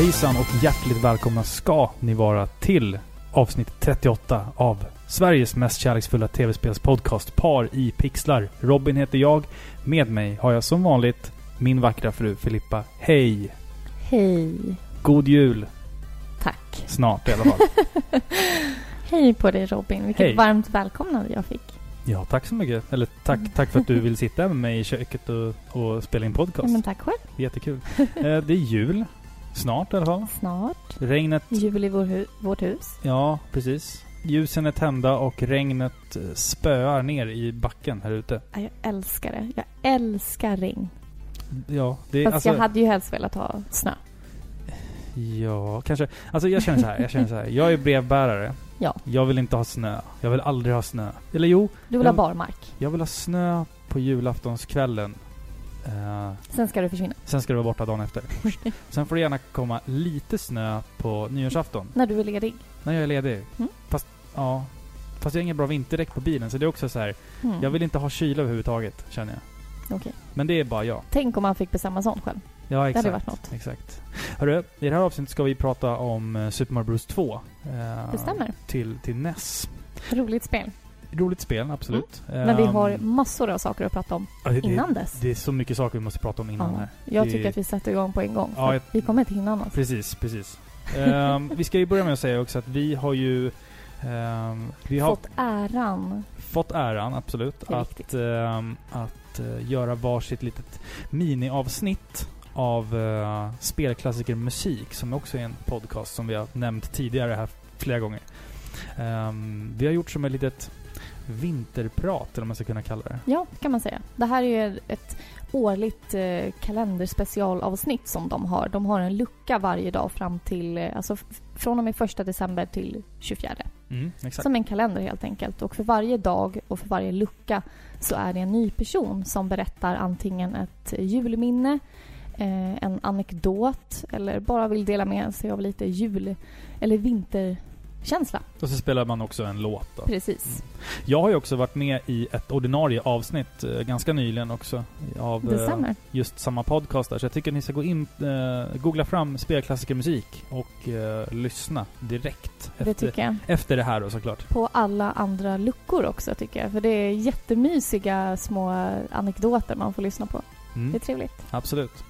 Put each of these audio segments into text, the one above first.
Hejsan och hjärtligt välkomna ska ni vara till avsnitt 38 av Sveriges mest kärleksfulla tv-spelspodcast Par i pixlar. Robin heter jag. Med mig har jag som vanligt min vackra fru Filippa. Hej! Hej. God jul! Tack. Snart i alla fall. Hej på dig Robin. Vilket Hej. varmt välkomnande jag fick. Ja, tack så mycket. Eller tack, tack för att du vill sitta med mig i köket och, och spela in podcast. Ja, men tack själv. Jättekul. Eh, det är jul. Snart i alla fall. Snart. Regnet, Jul i vår hu- vårt hus. ja precis. Ljusen är tända och regnet eh, spöar ner i backen här ute. Ja, jag älskar det. Jag älskar regn. Ja, det Fast alltså... jag hade ju helst velat ha snö. Ja, kanske. Alltså jag känner så här. Jag känner så här. Jag är brevbärare. Ja. Jag vill inte ha snö. Jag vill aldrig ha snö. Eller jo, Du vill Jag- ha barmark. jag vill ha snö på julaftonskvällen. Eh, Sen ska du försvinna. sen ska det vara borta dagen efter. Sen får det gärna komma lite snö på nyårsafton. När du är ledig. När jag är ledig. Mm. Fast, ja. Fast jag har ingen bra vinterdäck på bilen. Så det är också så här. Mm. Jag vill inte ha kyla överhuvudtaget, känner jag. Okej. Men det är bara jag. Tänk om man fick bestämma sånt själv. Ja, Det exakt. hade varit något. Exakt. Hörru, i det här avsnittet ska vi prata om eh, Super Mario Bros 2. eh, Det stämmer. Till, till NES. Roligt spel. Roligt spel, absolut. Mm. Men vi Ehm, har massor av saker att prata om ja, det, innan dess. det är så mycket saker vi måste prata om innan Ja. här. Jag Det- tycker att vi sätter igång på en gång. Ja, jag- Vi kommer inte hinna något. Precis, precis. Ehm, vi ska ju börja med att säga också att vi har ju... ehm, vi har Fått äran. fått äran, absolut, att, ehm, att eh, göra varsitt litet miniavsnitt av uh, spelklassiker musik, som också är en podcast som vi har nämnt tidigare här flera gånger. Ehm, vi har gjort som ett litet vinterprat, eller man ska kunna kalla det. Ja, kan man säga. Det här är ett årligt eh, kalenderspecialavsnitt som de har. De har en lucka varje dag fram till, eh, alltså från och med första december till 24. Mm. Som en kalender helt enkelt. Och för varje dag och för varje lucka så är det en ny person som berättar antingen ett julminne, eh, en anekdot eller bara vill dela med sig av lite jul eller vinterkänsla. Och så spelar man också en låt då. Precis. Jag har ju också varit med i ett ordinarie avsnitt eh, ganska nyligen också. Av eh, just samma podcast där. Så jag tycker att ni ska gå in, eh, googla fram spelklassiker musik och eh, lyssna direkt. Det Efter, tycker jag. efter det här då såklart. på alla andra luckor också tycker jag. För det är jättemysiga små anekdoter man får lyssna på. Mm. Det är trevligt. Absolut.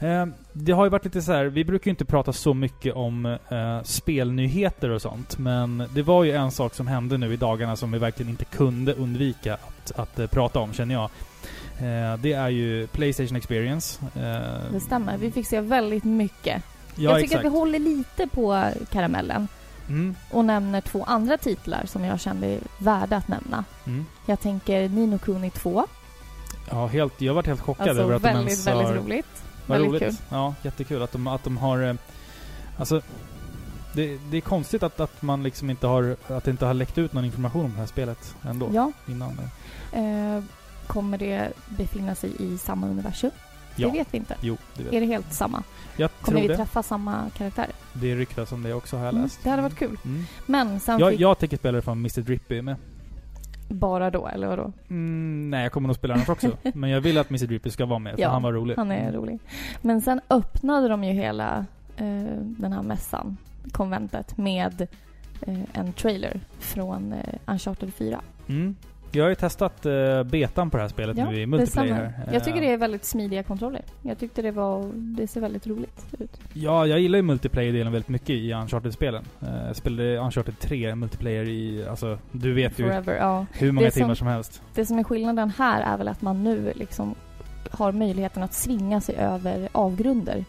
Eh, det har ju varit lite så här, vi brukar ju inte prata så mycket om eh, spelnyheter och sånt, men det var ju en sak som hände nu i dagarna som vi verkligen inte kunde undvika att, att eh, prata om, känner jag. Eh, det är ju Playstation Experience. Eh, Det stämmer. Vi fick se väldigt mycket. Ja, jag tycker exakt. att vi håller lite på karamellen Mm, och nämner två andra titlar som jag kände är värda att nämna. mm. Jag tänker Nino Kuni 2. Ja, helt, jag varit helt chockad Alltså över att de väldigt, ens väldigt har... roligt. Vad väldigt roligt. kul. Ja, jättekul att de, att de har... eh, Alltså, det, det är konstigt att, att man liksom inte har... Att det inte har läckt ut någon information om det här spelet ändå. Ja. Innan. Eh, kommer det befinna sig i samma universum? Ja. Det vet vi inte. Jo, det vet Är det helt samma? jag. Kommer vi det. träffa samma karaktärer? Det ryktas om det också har jag Mm, läst. det hade varit kul. Mm. Men sen Jag, fick jag tänker spela det från Mr Drippy med. Bara då, eller vadå? Mm, nej, jag kommer nog spela annars också. Men jag vill att Mr Drippy ska vara med, för Ja, han var rolig. Han är rolig. Men sen öppnade de ju hela eh, den här mässan, konventet, med eh, en trailer från eh, Uncharted 4. Mm. Jag har ju testat uh, betan på det här spelet Ja, nu i multiplayer. stämmer. Jag tycker Eh, det är väldigt smidiga kontroller. Jag tyckte det var, det ser väldigt roligt ut. Ja, jag gillar ju multiplayer-delen väldigt mycket i Uncharted-spelen. Uh, jag spelade Uncharted 3 multiplayer i, alltså, du vet ju Forever, ja. hur många Det som- timmar som helst. Det som är skillnaden här är väl att man nu liksom har möjligheten att svinga sig över avgrunder.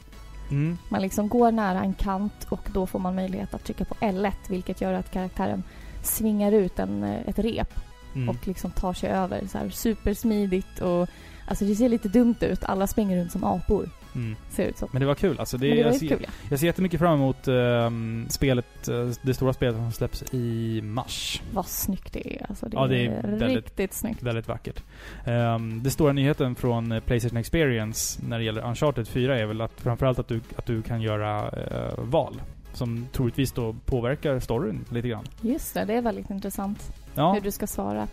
Mm. Man liksom går nära en kant och då får man möjlighet att trycka på L1 vilket gör att karaktären svingar ut en, eh, ett rep Mm. och liksom tar sig över så här supersmidigt och alltså det ser lite dumt ut. Alla springer runt som apor. Mm. Ser ut som. Men det var kul alltså. Det, det jag, ser, kul ja. jag ser jättemycket fram emot ehm, spelet, eh, det stora spelet som släpps i mars. Vad snyggt det är. Alltså det, Ja, det är är väldigt- riktigt snyggt. Väldigt vackert. Um, det stora nyheten från eh, Playstation Experience när det gäller Uncharted 4 är väl att framförallt att du, att du kan göra eh, val. Som troligtvis då påverkar storyn lite grann. Just det, det är väldigt intressant Ja, hur du ska svara.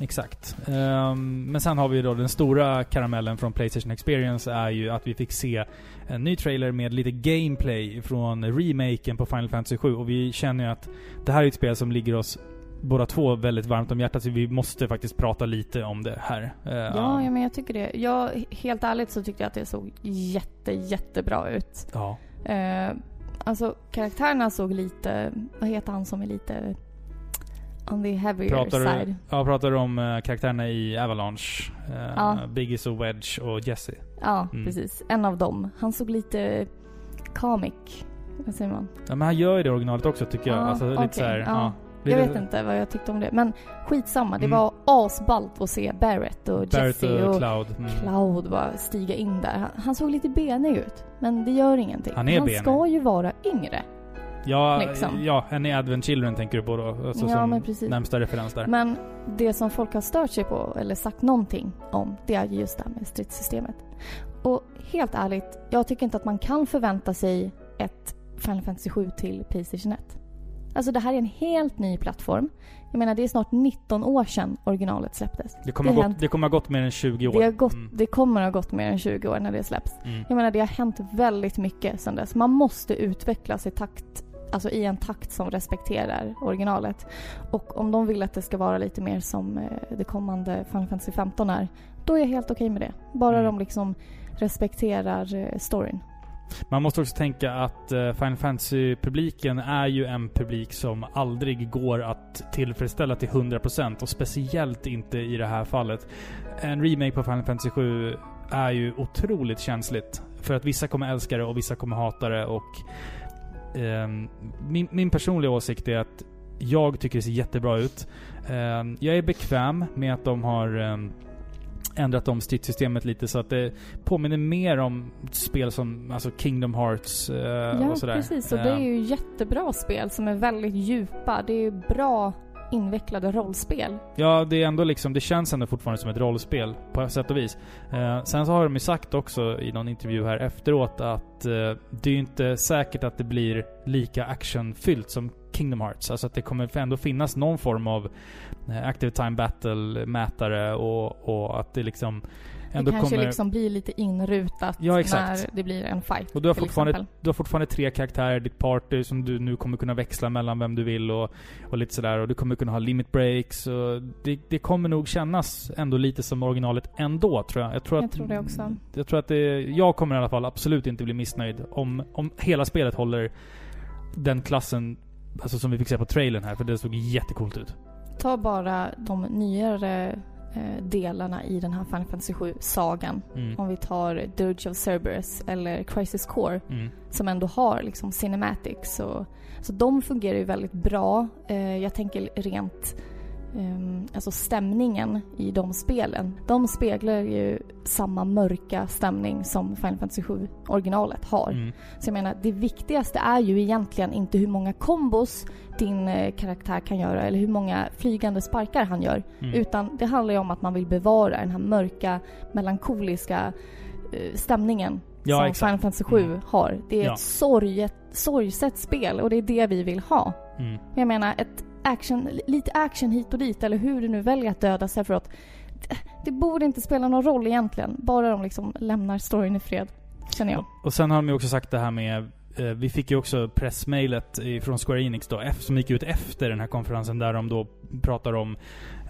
Exakt. Ehm, men sen har vi då den stora karamellen från Playstation Experience är ju att vi fick se en ny trailer med lite gameplay från remaken på Final Fantasy 7 och vi känner ju att det här är ett spel som ligger oss båda två väldigt varmt om hjärtat så vi måste faktiskt prata lite om det här. Ehm, Ja, ja, men jag tycker det. Jag, helt ärligt så tyckte jag att det såg jätte, jättebra ut. ja. Eh, alltså karaktärerna såg lite, vad heter han som är lite on the heavier Pratar side? du, ja, pratar du om eh, karaktärerna i Avalanche? Uh, Ja. Biggis och Wedge och Jesse. Ja, Mm. precis. En av dem. Han såg lite comic, vad säger man? Ja, men han gör ju det originalet också tycker jag. Ja, alltså, lite okej, så här, ja. Ja. Jag vet inte vad jag tyckte om det. Men skitsamma, det Mm. var asballt att se Barrett och Barrett Jesse och och, Cloud. Mm. Cloud bara stiga in där. Han, han såg lite benig ut. Men det gör ingenting. Han är benig. ska ju vara yngre. Ja, liksom. ja, en i Advent Children tänker du på då? Alltså Ja, som men precis. närmsta referens där. Men det som folk har stört sig på, eller sagt någonting om, det är just det här med stridssystemet. Och helt ärligt, jag tycker inte att man kan förvänta sig ett Final Fantasy 7 till Playstation 1. Alltså det här är en helt ny plattform. Jag menar, det är snart 19 år sedan originalet släpptes. det, kommer det gått, hänt- det kommer ha gått mer än 20 år. Det, har gått, Mm. det kommer ha gått mer än 20 år när det släpps. Mm. Jag menar, det har hänt väldigt mycket sedan dess. Man måste utvecklas i takt, alltså i en takt som respekterar originalet. Och om de vill att det ska vara lite mer som eh, det kommande Final Fantasy 15 är, då är jag helt okej med det. Bara Mm. de liksom respekterar eh, storyn. Man måste också tänka att eh, Final Fantasy-publiken är ju en publik som aldrig går att tillfredsställa till 100% och speciellt inte i det här fallet. En remake på Final Fantasy 7 är ju otroligt känsligt. För att vissa kommer älska det och vissa kommer hata det och Eh, min, min personliga åsikt är att jag tycker det ser jättebra ut. Eh, jag är bekväm med att de har eh, ändrat om stridssystemet lite så att det påminner mer om spel som alltså Kingdom Hearts eh, ja, och sådär. precis. Och det är Eh, ju jättebra spel som är väldigt djupa. Det är ju bra invecklade rollspel. Ja, det är ändå liksom, det känns ändå fortfarande som ett rollspel på sätt och vis. Eh, sen så har de ju sagt också i någon intervju här efteråt att eh, det är ju inte säkert att det blir lika actionfyllt som Kingdom Hearts. Alltså att det kommer ändå finnas någon form av eh, Active Time Battle-mätare och, och att det liksom ändå det kanske kommer... liksom blir lite inrutat Ja, när det blir en fight. Och du har, fortfarande, du har fortfarande tre karaktärer i ditt party som du nu kommer kunna växla mellan vem du vill och, och lite sådär. Och du kommer kunna ha limit breaks och det, det kommer nog kännas ändå lite som originalet ändå tror jag. Jag tror, Jag att, tror det också. Jag tror att det, jag kommer i alla fall absolut inte bli missnöjd om, om hela spelet håller den klassen Alltså som vi fick se på trailern här, för det såg jättecoolt ut. Ta bara de nyare delarna i den här Final Fantasy 7-sagan. Mm. Om vi tar Dirge of Cerberus eller Crisis Core Mm. som ändå har liksom cinematics. Och, så de fungerar ju väldigt bra. Eh, jag tänker rent ehm, alltså stämningen i de spelen. De speglar ju samma mörka stämning som Final Fantasy 7 originalet har. Mm. Så jag menar, det viktigaste är ju egentligen inte hur många kombos din eh, karaktär kan göra eller hur många flygande sparkar han gör. Mm. Utan det handlar ju om att man vill bevara den här mörka, melankoliska eh, stämningen Ja, som exakt. Final Fantasy 7 Mm. har. Det är Ja. ett sorget, sorgset spel och det är det vi vill ha. Mm. Jag menar, ett action, lite action hit och dit eller hur du nu väljer att döda Sephiroth. Det, det borde inte spela någon roll egentligen. Bara de liksom lämnar storyn i fred. Känner jag. Och sen har de ju också sagt det här med Eh, vi fick ju också pressmailet från Square Enix då, som gick ut efter den här konferensen där de då pratar om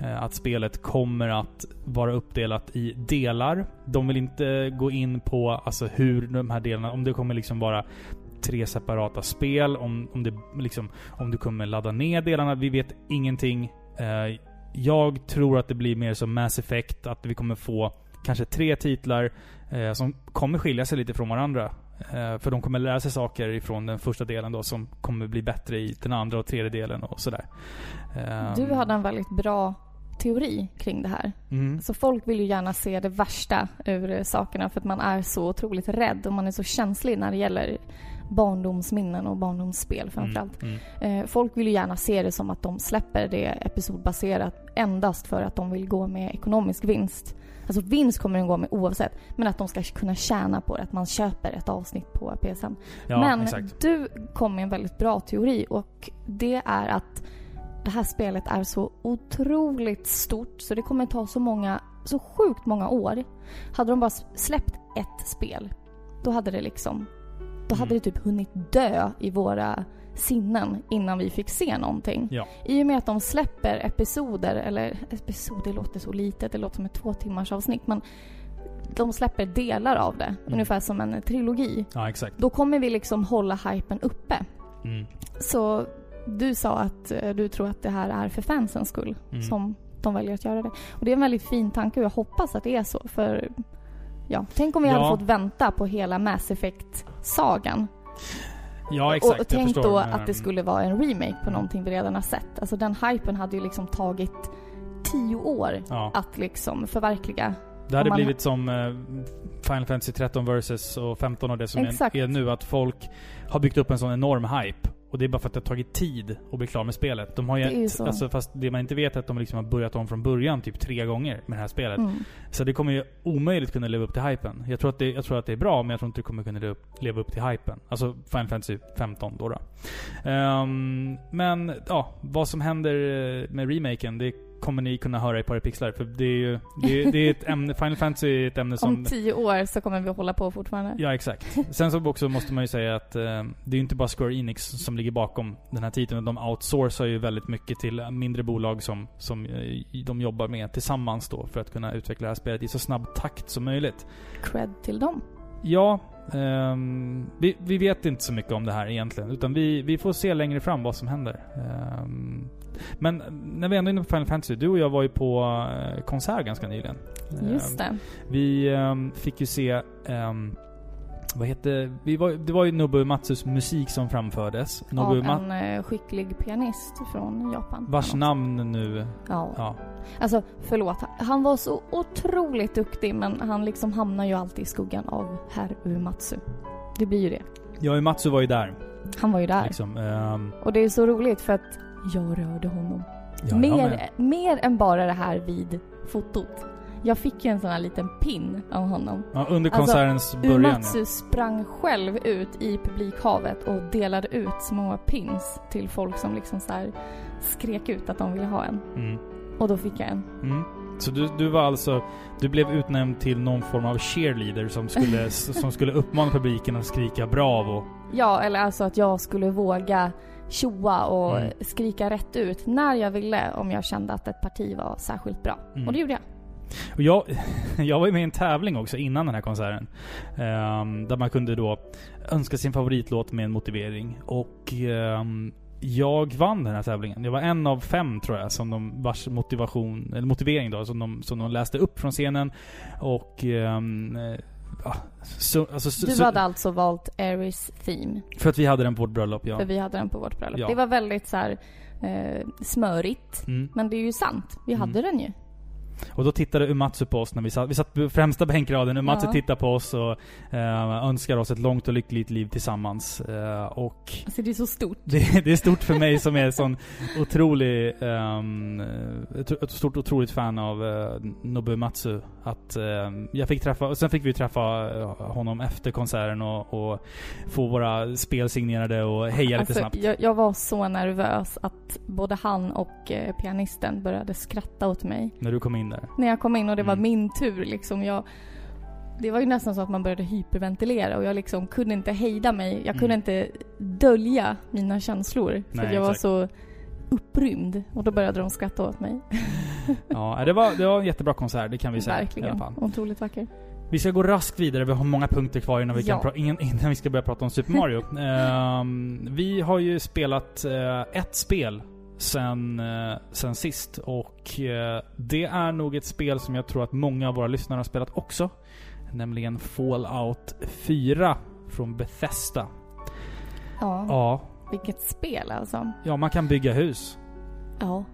eh, att spelet kommer att vara uppdelat i delar. De vill inte gå in på alltså hur de här delarna, om det kommer liksom vara tre separata spel, om, om, det liksom, om du kommer ladda ner delarna. Vi vet ingenting. Eh, jag tror att det blir mer som Mass Effect, att vi kommer få kanske tre titlar som kommer skilja sig lite från varandra. Eh, för de kommer lära sig saker ifrån den första delen då som kommer bli bättre i den andra och tredje delen och sådär. Eh, Du hade en väldigt bra teori kring det här. Mm. Så folk vill ju gärna se det värsta ur sakerna för att man är så otroligt rädd och man är så känslig när det gäller barndomsminnen och barndomsspel framförallt. Mm. Mm. Folk vill ju gärna se det som att de släpper det episodbaserat endast för att de vill gå med ekonomisk vinst. Alltså vinst kommer de gå med oavsett, men att de ska kunna tjäna på det, att man köper ett avsnitt på PSN. Ja, men exakt. du kom med en väldigt bra teori och det är att det här spelet är så otroligt stort så det kommer ta så många, så sjukt många år. Hade de bara släppt ett spel, då hade det liksom, då hade Mm. det typ hunnit dö i våra sinnen innan vi fick se någonting. Ja. I och med att de släpper episoder, eller episoder låter så litet, det låter som ett två timmars avsnitt, men de släpper delar av det, ungefär som en trilogi. Ja, exakt. Då kommer vi liksom hålla hypen uppe. Mm. Så du sa att eh, du tror att det här är för fansens skull Mm. som de väljer att göra det. Och det är en väldigt fin tanke och jag hoppas att det är så. För ja, tänk om vi Ja. hade fått vänta på hela Mass Effect-sagan. Ja, exakt. och, och tänk då att det skulle vara en remake på någonting vi redan har sett. Alltså den hypen hade ju liksom tagit tio år Ja. att liksom förverkliga. Det hade man- blivit som eh, Final Fantasy 13 versus och 15 och det som är, är nu. Att folk har byggt upp en sån enorm hype. Och det är bara för att det har tagit tid att bli klar med spelet. De har ju, Det är ju så. Alltså, fast det man inte vet är att de liksom har börjat om från början typ tre gånger med det här spelet. Mm. Så det kommer ju omöjligt kunna leva upp till hypen. Jag tror, att det, jag tror att det är bra, men jag tror inte det kommer kunna leva upp, leva upp till hypen. Alltså Final Fantasy 15 då. då. Ehm, men ja, vad som händer med remaken, det kommer ni kunna höra i Parapixlar. För det är ju det är, det är ett ämne, Final Fantasy är ett ämne som... Om tio år så kommer vi hålla på fortfarande. Ja, exakt. Sen så också måste man ju säga att eh, det är ju inte bara Square Enix som ligger bakom den här titeln. De outsourcar ju väldigt mycket till mindre bolag som, som eh, de jobbar med tillsammans då för att kunna utveckla det här spelet i så snabb takt som möjligt. Cred till dem. Ja, ehm, vi, vi vet inte så mycket om det här egentligen. Utan vi, vi får se längre fram vad som händer. Ehm, men när vi ändå är inne på Final Fantasy. Du och jag var ju på eh, konsert ganska nyligen. Just Ehm, det. vi ehm, fick ju se... ehm, vad heter... Vi var, det var ju Nobuo Matsus musik som framfördes. Av Nobuo Ma- en eh, skicklig pianist från Japan. vars namn nu... Ja. Ja. Alltså, förlåt. Han var så otroligt duktig men han liksom hamnar ju alltid i skuggan av herr Uematsu. Det blir ju det. Ja, Matsu var ju där. Han var ju där. Liksom. Ehm, Och det är så roligt för att jag rörde honom. ja, mer, mer än bara det här vid fotot. Jag fick ju en sån här liten pin av honom. Ja, under Alltså, konsertens början. Uematsu sprang själv ut i publikhavet och delade ut många pins till folk som liksom så här skrek ut att de ville ha en. Ja. Mm. Och då fick jag en. Mm. Så du, du var alltså... Du blev utnämnd till någon form av cheerleader som skulle, som skulle uppmana publiken att skrika bravo. Ja, eller alltså att jag skulle våga tjoa och Mm. skrika rätt ut när jag ville om jag kände att ett parti var särskilt bra. Mm. Och det gjorde jag. Och jag, jag var ju med i en tävling också innan den här konserten. Ehm, där man kunde då önska sin favoritlåt med en motivering. Och ehm, jag vann den här tävlingen. Jag var en av fem tror jag, som de, vars motivation, eller motivering då, som de, som de läste upp från scenen. Och... eh, ja, så, alltså, så, Du så, hade alltså valt Aries Theme. För att vi hade den på vårt bröllop, ja. För vi hade den på vårt bröllop. Ja. Det var väldigt så här eh, smörigt. Mm. Men det är ju sant. Vi hade den ju. Och då tittade Umatsu på oss när vi satt, vi satt på främsta bänkraden. Umatsu Ja. tittade på oss och eh, önskar oss ett långt och lyckligt liv tillsammans. Eh, och Alltså det är så stort. det, det är stort för mig som är sån otrolig, ehm, ett, stort otroligt fan av uh, Nobu Matsu. Att ehm, jag fick träffa, och sen fick vi träffa eh, honom efter konserten och, och få våra spel signerade och heja lite Alltså, snabbt. jag, jag var så nervös att både han och eh, pianisten började skratta åt mig. När du kom in där. När jag kom in och det var Mm. min tur liksom. Jag, det var ju nästan så att man började hyperventilera och jag liksom kunde inte hejda mig. Jag kunde Mm. inte dölja mina känslor. För Nej, jag var exakt. så upprymd. Och då började de skratta åt mig. Ja, det var, det var en jättebra konsert, det kan vi säga i alla Verkligen. fall. Otroligt vacker. Vi ska gå raskt vidare, vi har många punkter kvar innan vi, kan Ja. pra- innan, vi ska börja prata om Super Mario. Ehm, vi har ju spelat eh, ett spel sen, uh, sen sist och eh, det är nog ett spel som jag tror att många av våra lyssnare har spelat också. Nämligen Fallout 4 från Bethesda. Ja, Ja, vilket spel alltså. ja man kan bygga hus. Ja.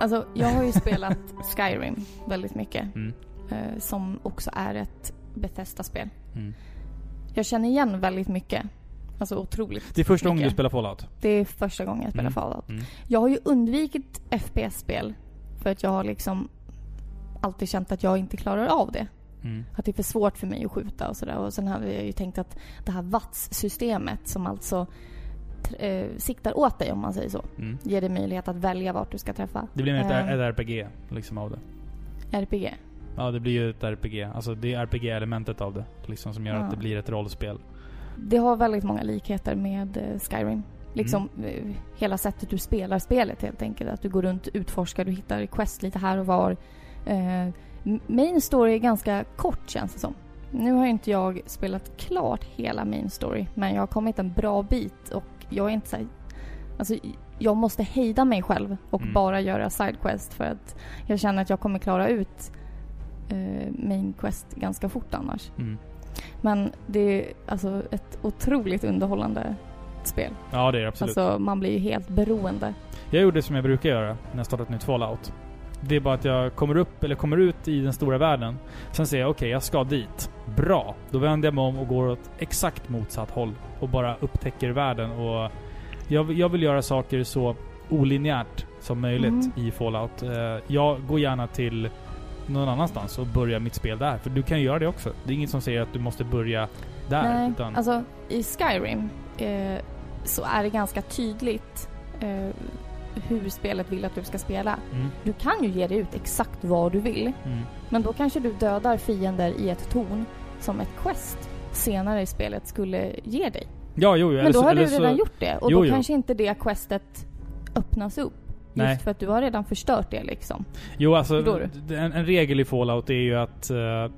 Alltså, jag har ju spelat Skyrim väldigt mycket. Mm. eh, som också är ett Bethesda-spel. Mm. Jag känner igen väldigt mycket. Alltså otroligt Det är första gången du spelar Fallout. Det är första gången jag spelar Mm. Fallout. Mm. Jag har ju undvikit FPS-spel för att jag har liksom alltid känt att jag inte klarar av det. Mm. Att det är för svårt för mig att skjuta och sådär. Och sen hade jag ju tänkt att det här VATS-systemet som alltså eh, siktar åt dig om man säger så. Mm. Ger dig möjlighet att välja vart du ska träffa. Det blir mer ett, Ehm. ett RPG liksom av det. RPG. Ja, det blir ju ett RPG. Alltså det är RPG-elementet av det. Liksom som gör Ja. att det blir ett rollspel. Det har väldigt många likheter med eh, Skyrim. Liksom Mm. eh, hela sättet du spelar spelet helt enkelt. Att du går runt, utforskar, du hittar quest lite här och var. Eh, main story är ganska kort känns det som. Nu har inte jag spelat klart hela main story, men jag har kommit en bra bit och jag är inte så här, Alltså, jag måste hejda mig själv och Mm. bara göra sidequest för att jag känner att jag kommer klara ut eh, main quest ganska fort annars. Mm. Men det är alltså ett otroligt underhållande spel. Ja, det är det absolut. Alltså man blir ju helt beroende. Jag gjorde som jag brukar göra när jag startar ett nytt Fallout. Det är bara att jag kommer upp, eller kommer ut i den stora världen. Sen säger jag okej, jag ska dit. Bra! Då vänder jag mig om och går åt exakt motsatt håll. Och bara upptäcker världen och... Jag, jag vill göra saker så olinjärt som möjligt Mm. i Fallout. Eh, Jag går gärna till någon annanstans och börjar mitt spel där. För du kan ju göra det också. Det är inget som säger att du måste börja där. Nej, utan, alltså i Skyrim eh, så är det ganska tydligt eh, hur spelet vill att du ska spela. mm, Du kan ju ge dig ut exakt vad du vill. mm, Men då kanske du dödar fiender i ett torn som ett quest senare i spelet skulle ge dig. ja, jo, jo. Men då har du redan gjort det och Jo, då kanske inte det questet öppnas upp. Nej. Just för att du har redan förstört det liksom. Jo, alltså en, en regel i Fallout är ju att eh,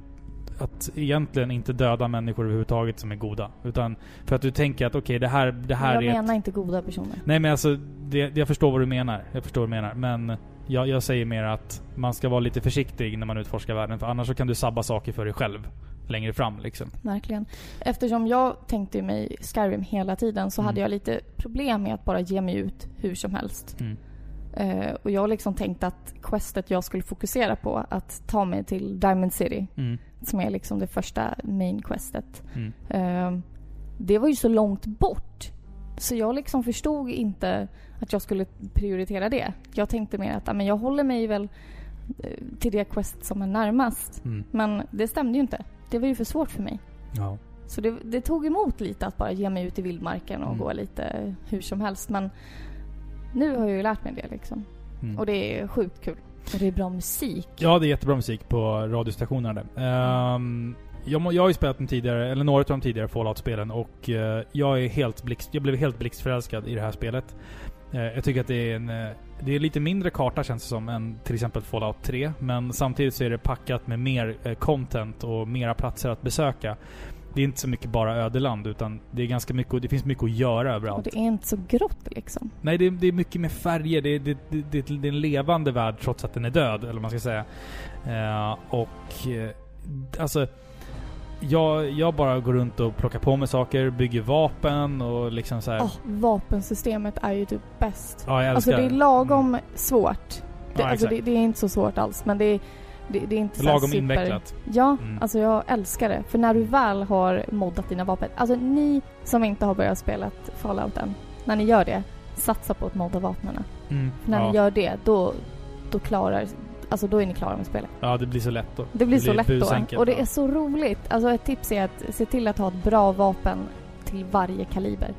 att egentligen inte döda människor överhuvudtaget som är goda. Utan för att du tänker att okej, det här, det här jag är... menar Ett, inte goda personer. nej men alltså, det, jag förstår vad du menar. Jag förstår vad du menar. Men jag, jag säger mer att man ska vara lite försiktig när man utforskar världen. För annars så kan du sabba saker för dig själv längre fram liksom. Verkligen. Eftersom jag tänkte mig Skyrim hela tiden så Mm. hade jag lite problem med att bara ge mig ut hur som helst. Mm. Eh, och jag liksom tänkte att questet jag skulle fokusera på, att ta mig till Diamond City, Mm. som är liksom det första main questet. Mm. Eh, det var ju så långt bort. Så jag liksom förstod inte att jag skulle prioritera det. Jag tänkte mer att ja, men jag håller mig väl eh, till det quest som är närmast. Mm. Men det stämde ju inte. Det var ju för svårt för mig. Ja. Så det, det tog emot lite att bara ge mig ut i vildmarken och Mm. gå lite hur som helst. Men nu har jag ju lärt mig det liksom. Mm. Och det är sjukt kul. Och det är bra musik. Ja, det är jättebra musik på radiostationerna där. Ehm, jag, må- jag har ju spelat de tidigare, eller några av de tidigare Fallout-spelen och eh, jag är helt blixt, jag blev helt blixtförälskad i det här spelet. Eh, jag tycker att det är en... eh, det är lite mindre karta känns det som än till exempel Fallout 3. Men samtidigt så är det packat med mer content och mera platser att besöka. Det är inte så mycket bara ödeland utan det är ganska mycket, det finns mycket att göra Och överallt. det är inte så grått liksom. Nej, det är, det är mycket med färger. Det är, det, det, det, är en levande värld trots att den är död, eller vad man ska säga. Eh, och... Eh, alltså... Jag, jag bara går runt och plockar på mig saker, bygger vapen och liksom så här. Åh, vapensystemet är ju typ bäst. Ja, jag Alltså älskar det är lagom svårt. Det, Ja, alltså det, det är inte så svårt alls men det är, det, det är inte Lagom super... invecklat. Ja, Mm. alltså jag älskar det. För när du väl har moddat dina vapen. Alltså ni som inte har börjat spela Fallout än. När ni gör det, satsa på att modda vapnen. Mm, när ja. ni gör det, då, då klarar... Alltså då är ni klara med spelet. ja, det blir så lätt då. Det blir så lätt då. busenkelt, Och det ja. är så roligt. Alltså ett tips är att se till att ha ett bra vapen till varje kaliber.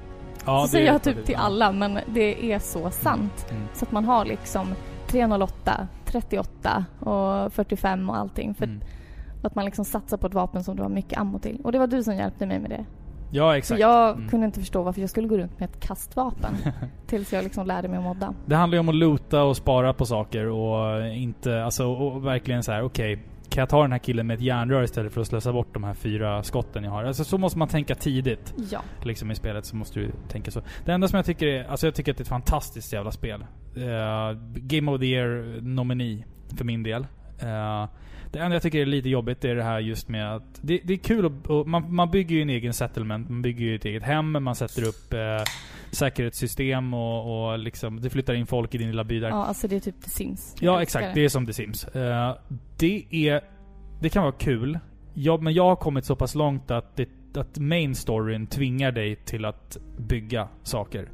Ja, så det säger jag typ till alla, men det är så sant. Mm. Så att man har liksom 308, 38 och 45 och allting. För Mm. att man liksom satsar på ett vapen som du har mycket ammo till. Och det var du som hjälpte mig med det. Ja, För exakt. jag Mm. kunde inte förstå varför jag skulle gå runt med ett kastvapen. tills jag liksom lärde mig att modda. Det handlar ju om att loota och spara på saker och inte, alltså och verkligen så här: okej. Kan jag ta den här killen med ett järnrör istället för att slösa bort de här fyra skotten jag har? Alltså så måste man tänka tidigt. Ja. Liksom i spelet så måste du tänka så. Det enda som jag tycker är, alltså jag tycker att det är ett fantastiskt jävla spel. Eh, Game of the year nomini för min del. Eh, det enda jag tycker är lite jobbigt är det här just med att det, det är kul att, man, man bygger ju en egen settlement, man bygger ju ett eget hem, man sätter upp eh, säkerhetssystem och, och liksom, det flyttar in folk i din lilla by där. ja, alltså det är typ The Sims. Jag Ja, exakt. Det är som The Sims. Eh, det är... Det kan vara kul. Ja, men jag har kommit så pass långt att, det, att main storyn tvingar dig till att bygga saker.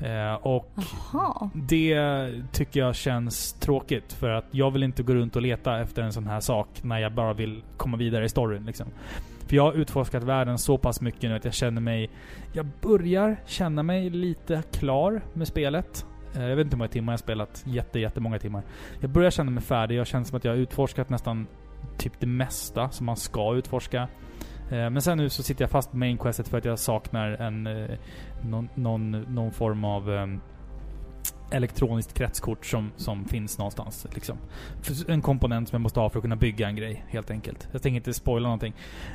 Eh, och Jaha. det tycker jag känns tråkigt. För att jag vill inte gå runt och leta efter en sån här sak när jag bara vill komma vidare i storyn. Liksom. För jag har utforskat världen så pass mycket nu att jag känner mig... Jag börjar känna mig lite klar med spelet. Eh, jag vet inte hur många timmar jag har spelat. Jätte, jättemånga timmar. Jag börjar känna mig färdig. Jag känner som att jag har utforskat nästan typ det mesta som man ska utforska. Eh, men sen nu så sitter jag fast på main questet för att jag saknar en... Eh, någon, någon, någon form av... Ehm, elektroniskt kretskort som, som finns någonstans. Liksom. En komponent som jag måste ha för att kunna bygga en grej, helt enkelt. Jag tänker inte spoila någonting.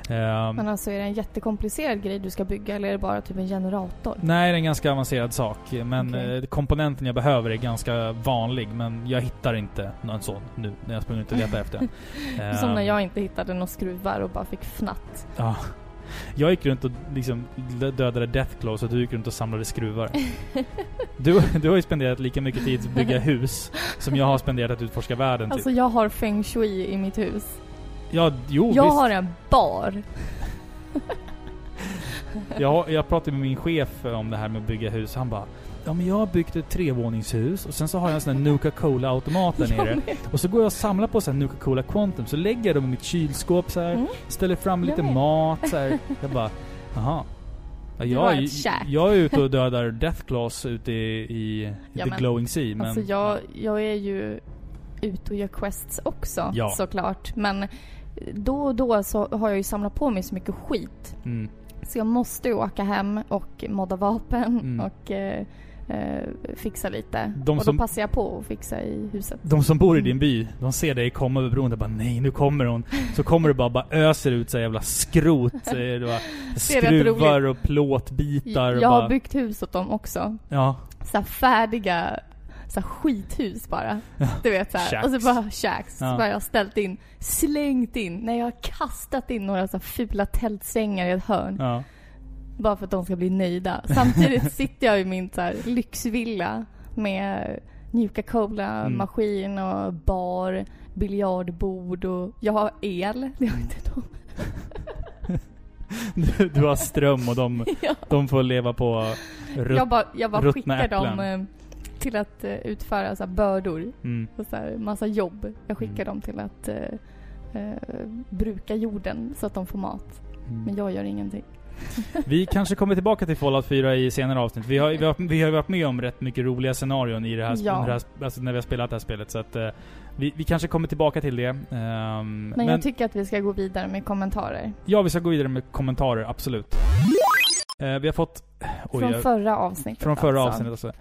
Ehm, Men alltså är det en jättekomplicerad grej du ska bygga eller är det bara typ en generator? Nej, det är en ganska avancerad sak. Men Okej. eh, komponenten jag behöver är ganska vanlig. Men jag hittar inte någon sån nu när jag springer ut och letar efter den. Som när Ehm, jag inte hittade några skruvar och bara fick fnatt. Ja. Jag gick runt och liksom dödade Deathclaw så du gick runt och samlade skruvar. Du, du har ju spenderat lika mycket tid att bygga hus som jag har spenderat att utforska världen Alltså typ. jag har feng shui i mitt hus. Ja, jo jag visst. har en bar. Jag, jag pratade med min chef om det här med att bygga hus. Han bara Ja men jag har byggt ett trevåningshus och sen så har jag en sån här Nuka-Cola-automat där nere. Och så går jag och samlar på så här Nuka-Cola Quantum, så lägger jag dem i mitt kylskåp så här. Mm. Ställer fram Jag lite vet. mat så här. Jag bara, jaha. Ja, jag, käk. jag är ute och dödar Deathclaws ute i, i Ja, The men- Glowing Sea. Men, Alltså jag, jag är ju ute och gör quests också Ja. såklart. Men då och då så har jag ju samlat på mig så mycket skit. mm, Så jag måste ju åka hem och modda vapen Mm. och eh, eh, fixa lite. De och som- då passar jag på att fixa i huset. de som bor i din by, de ser dig komma över bron och bara nej nu kommer hon. Så kommer du bara, bara öser ut så jävla skrot. så bara skruvar och plåtbitar jag har bara, byggt hus åt dem också. Ja. Så färdiga så skithus bara. Du vet så här. Och så bara shacks. Ja. Så bara jag har ställt in, slängt in. Nej jag har kastat in några så fula tältsängar i ett hörn. Ja. Bara för att de ska bli nöjda. Samtidigt sitter jag i min så här, lyxvilla med Nuka Cola, Mm. maskin och bar, biljardbord och jag har el. Det har inte de. Du, du har ström och de, Ja. de får leva på rutt, Jag bara, jag bara skickar dem äpplen. eh, till att eh, utföra så här, bördor mm. och så här, massa jobb. Jag skickar Mm. dem till att eh, eh, bruka jorden så att de får mat. Men Mm. jag gör ingenting. Vi kanske kommer tillbaka till Fallout 4 i senare avsnitt. Vi har, vi har, vi har varit med om rätt mycket roliga scenarion i det här, Ja. det här alltså när vi har spelat det här spelet. Så att eh, vi, vi kanske kommer tillbaka till det. Ehm, Men, men jag tycker att vi ska gå vidare med kommentarer. ja, vi ska gå vidare med kommentarer, absolut. Eh, vi har fått... oj, Från förra avsnittet från förra alltså. avsnittet alltså.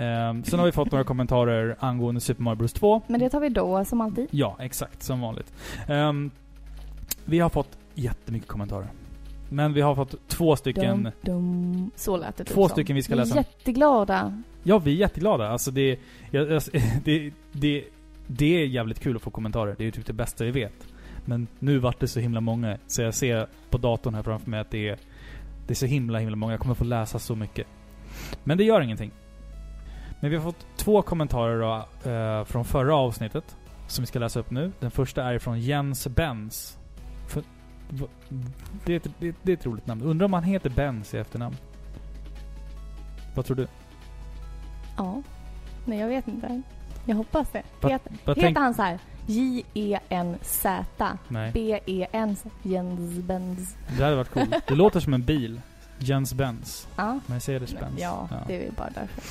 Ehm, sen har vi fått några kommentarer angående Super Mario Bros 2. Men det tar vi då, som alltid. Ja, exakt. Som vanligt. Ehm, vi har fått jättemycket kommentarer. Men vi har fått två stycken... Dum, dum. Så lät det typ Två som. stycken vi ska Vi är läsa. jätteglada. Ja, vi är jätteglada. Alltså det, jag, jag, det, det, det är jävligt kul att få kommentarer. Det är ju typ det bästa vi vet. Men nu vart det så himla många, så jag ser på datorn här framför mig att det är, det är så himla, himla många. Jag kommer få läsa så mycket. Men det gör ingenting. Men vi har fått två kommentarer då, eh, från förra avsnittet, som vi ska läsa upp nu. Den första är från Jens Benz. Det, är ett, det, det är ett roligt namn. Undrar om han heter Benz i efternamn? Vad tror du? Ja. Nej, jag vet inte. Jag hoppas det. Vad- Heter, Vad heter han så här? J-E-N-Z Nej. B-E-N Jens Benz. Det hade varit coolt. Det låter som en bil. Jens Benz. Ja. Mercedes-Benz. Ja, det är bara därför.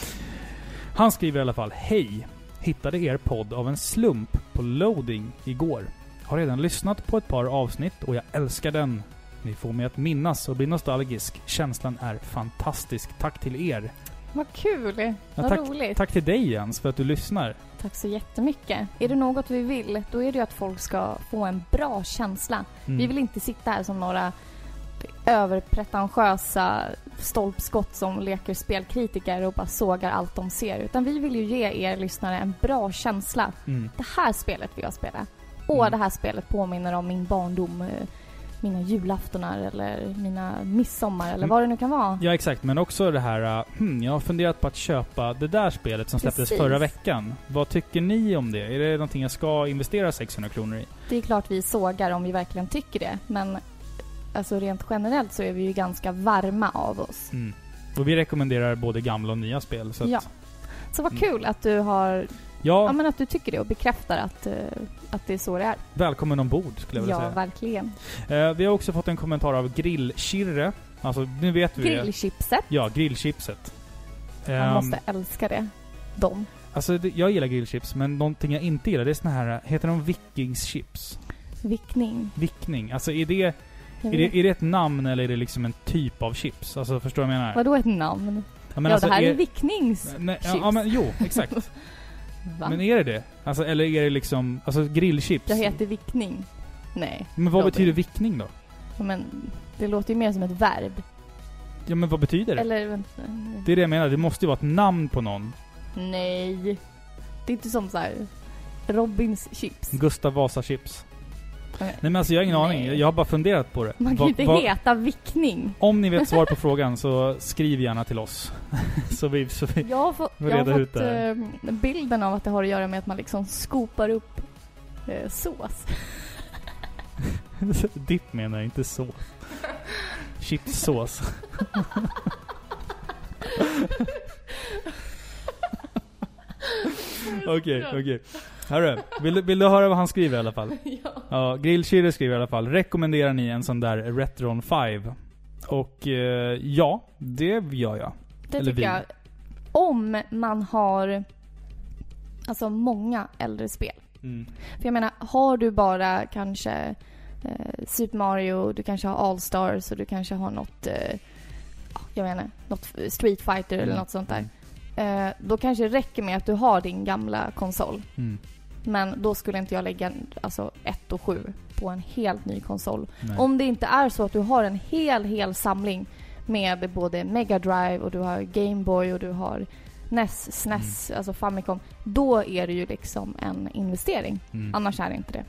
Han skriver i alla fall Hej! Hittade er podd av en slump på loading igår. Har redan lyssnat på ett par avsnitt och jag älskar den. Ni får mig att minnas och bli nostalgisk. Känslan är fantastisk. Tack till er. Vad kul! Ja, Vad tack, roligt. tack till dig Jens för att du lyssnar. Tack så jättemycket. Är det något vi vill, då är det ju att folk ska få en bra känsla. Mm. Vi vill inte sitta här som några överpretentiösa stolpskott som leker spelkritiker och bara sågar allt de ser. Utan vi vill ju ge er lyssnare en bra känsla. Mm. Det här spelet vill jag spela. Åh, Mm. det här spelet påminner om min barndom. eh, Mina julaftonar eller mina midsommar eller Mm. vad det nu kan vara. Ja, exakt. Men också det här... uh, Hmm, jag har funderat på att köpa det där spelet som släpptes Precis. förra veckan. Vad tycker ni om det? Är det någonting jag ska investera 600 kronor i? Det är klart vi sågar om vi verkligen tycker det. Men alltså rent generellt så är vi ju ganska varma av oss. Mm. Och vi rekommenderar både gamla och nya spel. Så att, Ja. Så vad Mm. kul att du har Ja, men att du tycker det och bekräftar att, eh, att det är så det är. välkommen ombord skulle jag vilja Ja, säga. verkligen. Eh, vi har också fått en kommentar av Grillkirre. Alltså, nu vet vi det. Grillchipset. Ja, grillchipset. Man Ehm, måste älska det. De. Alltså, det, jag gillar grillchips, men någonting jag inte gillar det är såna här, heter de vikingschips? Vickning. Vickning. Alltså är det, Jag är vet. det, är det ett namn eller är det liksom en typ av chips? Alltså förstår du vad jag menar? Vadå ett namn? Ja, men ja, alltså, det här är, vicknings... Nej, ja, chips. ja, men jo, exakt. Va? men är det det? Alltså, eller är det liksom, alltså grillchips? Jag heter vickning. Nej. Men vad Robin. betyder vickning då? Ja, Men det låter ju mer som ett verb. Ja men vad betyder det? Eller vänta. Det är det jag menar, det måste ju vara ett namn på någon. Nej. Det är inte som så här Robins chips. Gustav Vasa chips. Nej. Men alltså jag har ingen Nej. aning, jag har bara funderat på det. Man kan Vad- inte vad- heta vickning. Om ni vet svar på frågan så skriv gärna till oss. så vi, så vi... Jag har, Vi jag har fått eh, bilden av att det har att göra med att man liksom skopar upp eh, sås. Dipp menar jag, inte så. Chipssås. Okej, okej. Hörru, vill, du- vill du höra vad han skriver i alla fall? ja. Ja, Grillkirre skriver i alla fall. Rekommenderar ni en sån där Retron 5? Och eh, ja, det gör jag. Det Eller tycker vi. jag. Om man har alltså många äldre spel. Mm. För jag menar, har du bara kanske eh, Super Mario, du kanske har All-Stars och du kanske har något, eh, ja, jag inte, något Street Fighter eller Mm. något sånt där. Eh, då kanske det räcker med att du har din gamla konsol. Mm. Men då skulle inte jag lägga alltså 1 och 7 på en helt ny konsol. Nej. Om det inte är så att du har en hel, hel samling med både Mega Drive och du har Game Boy och du har NES, SNES, alltså Famicom. Då är det ju liksom en investering. Mm. Annars är det inte det.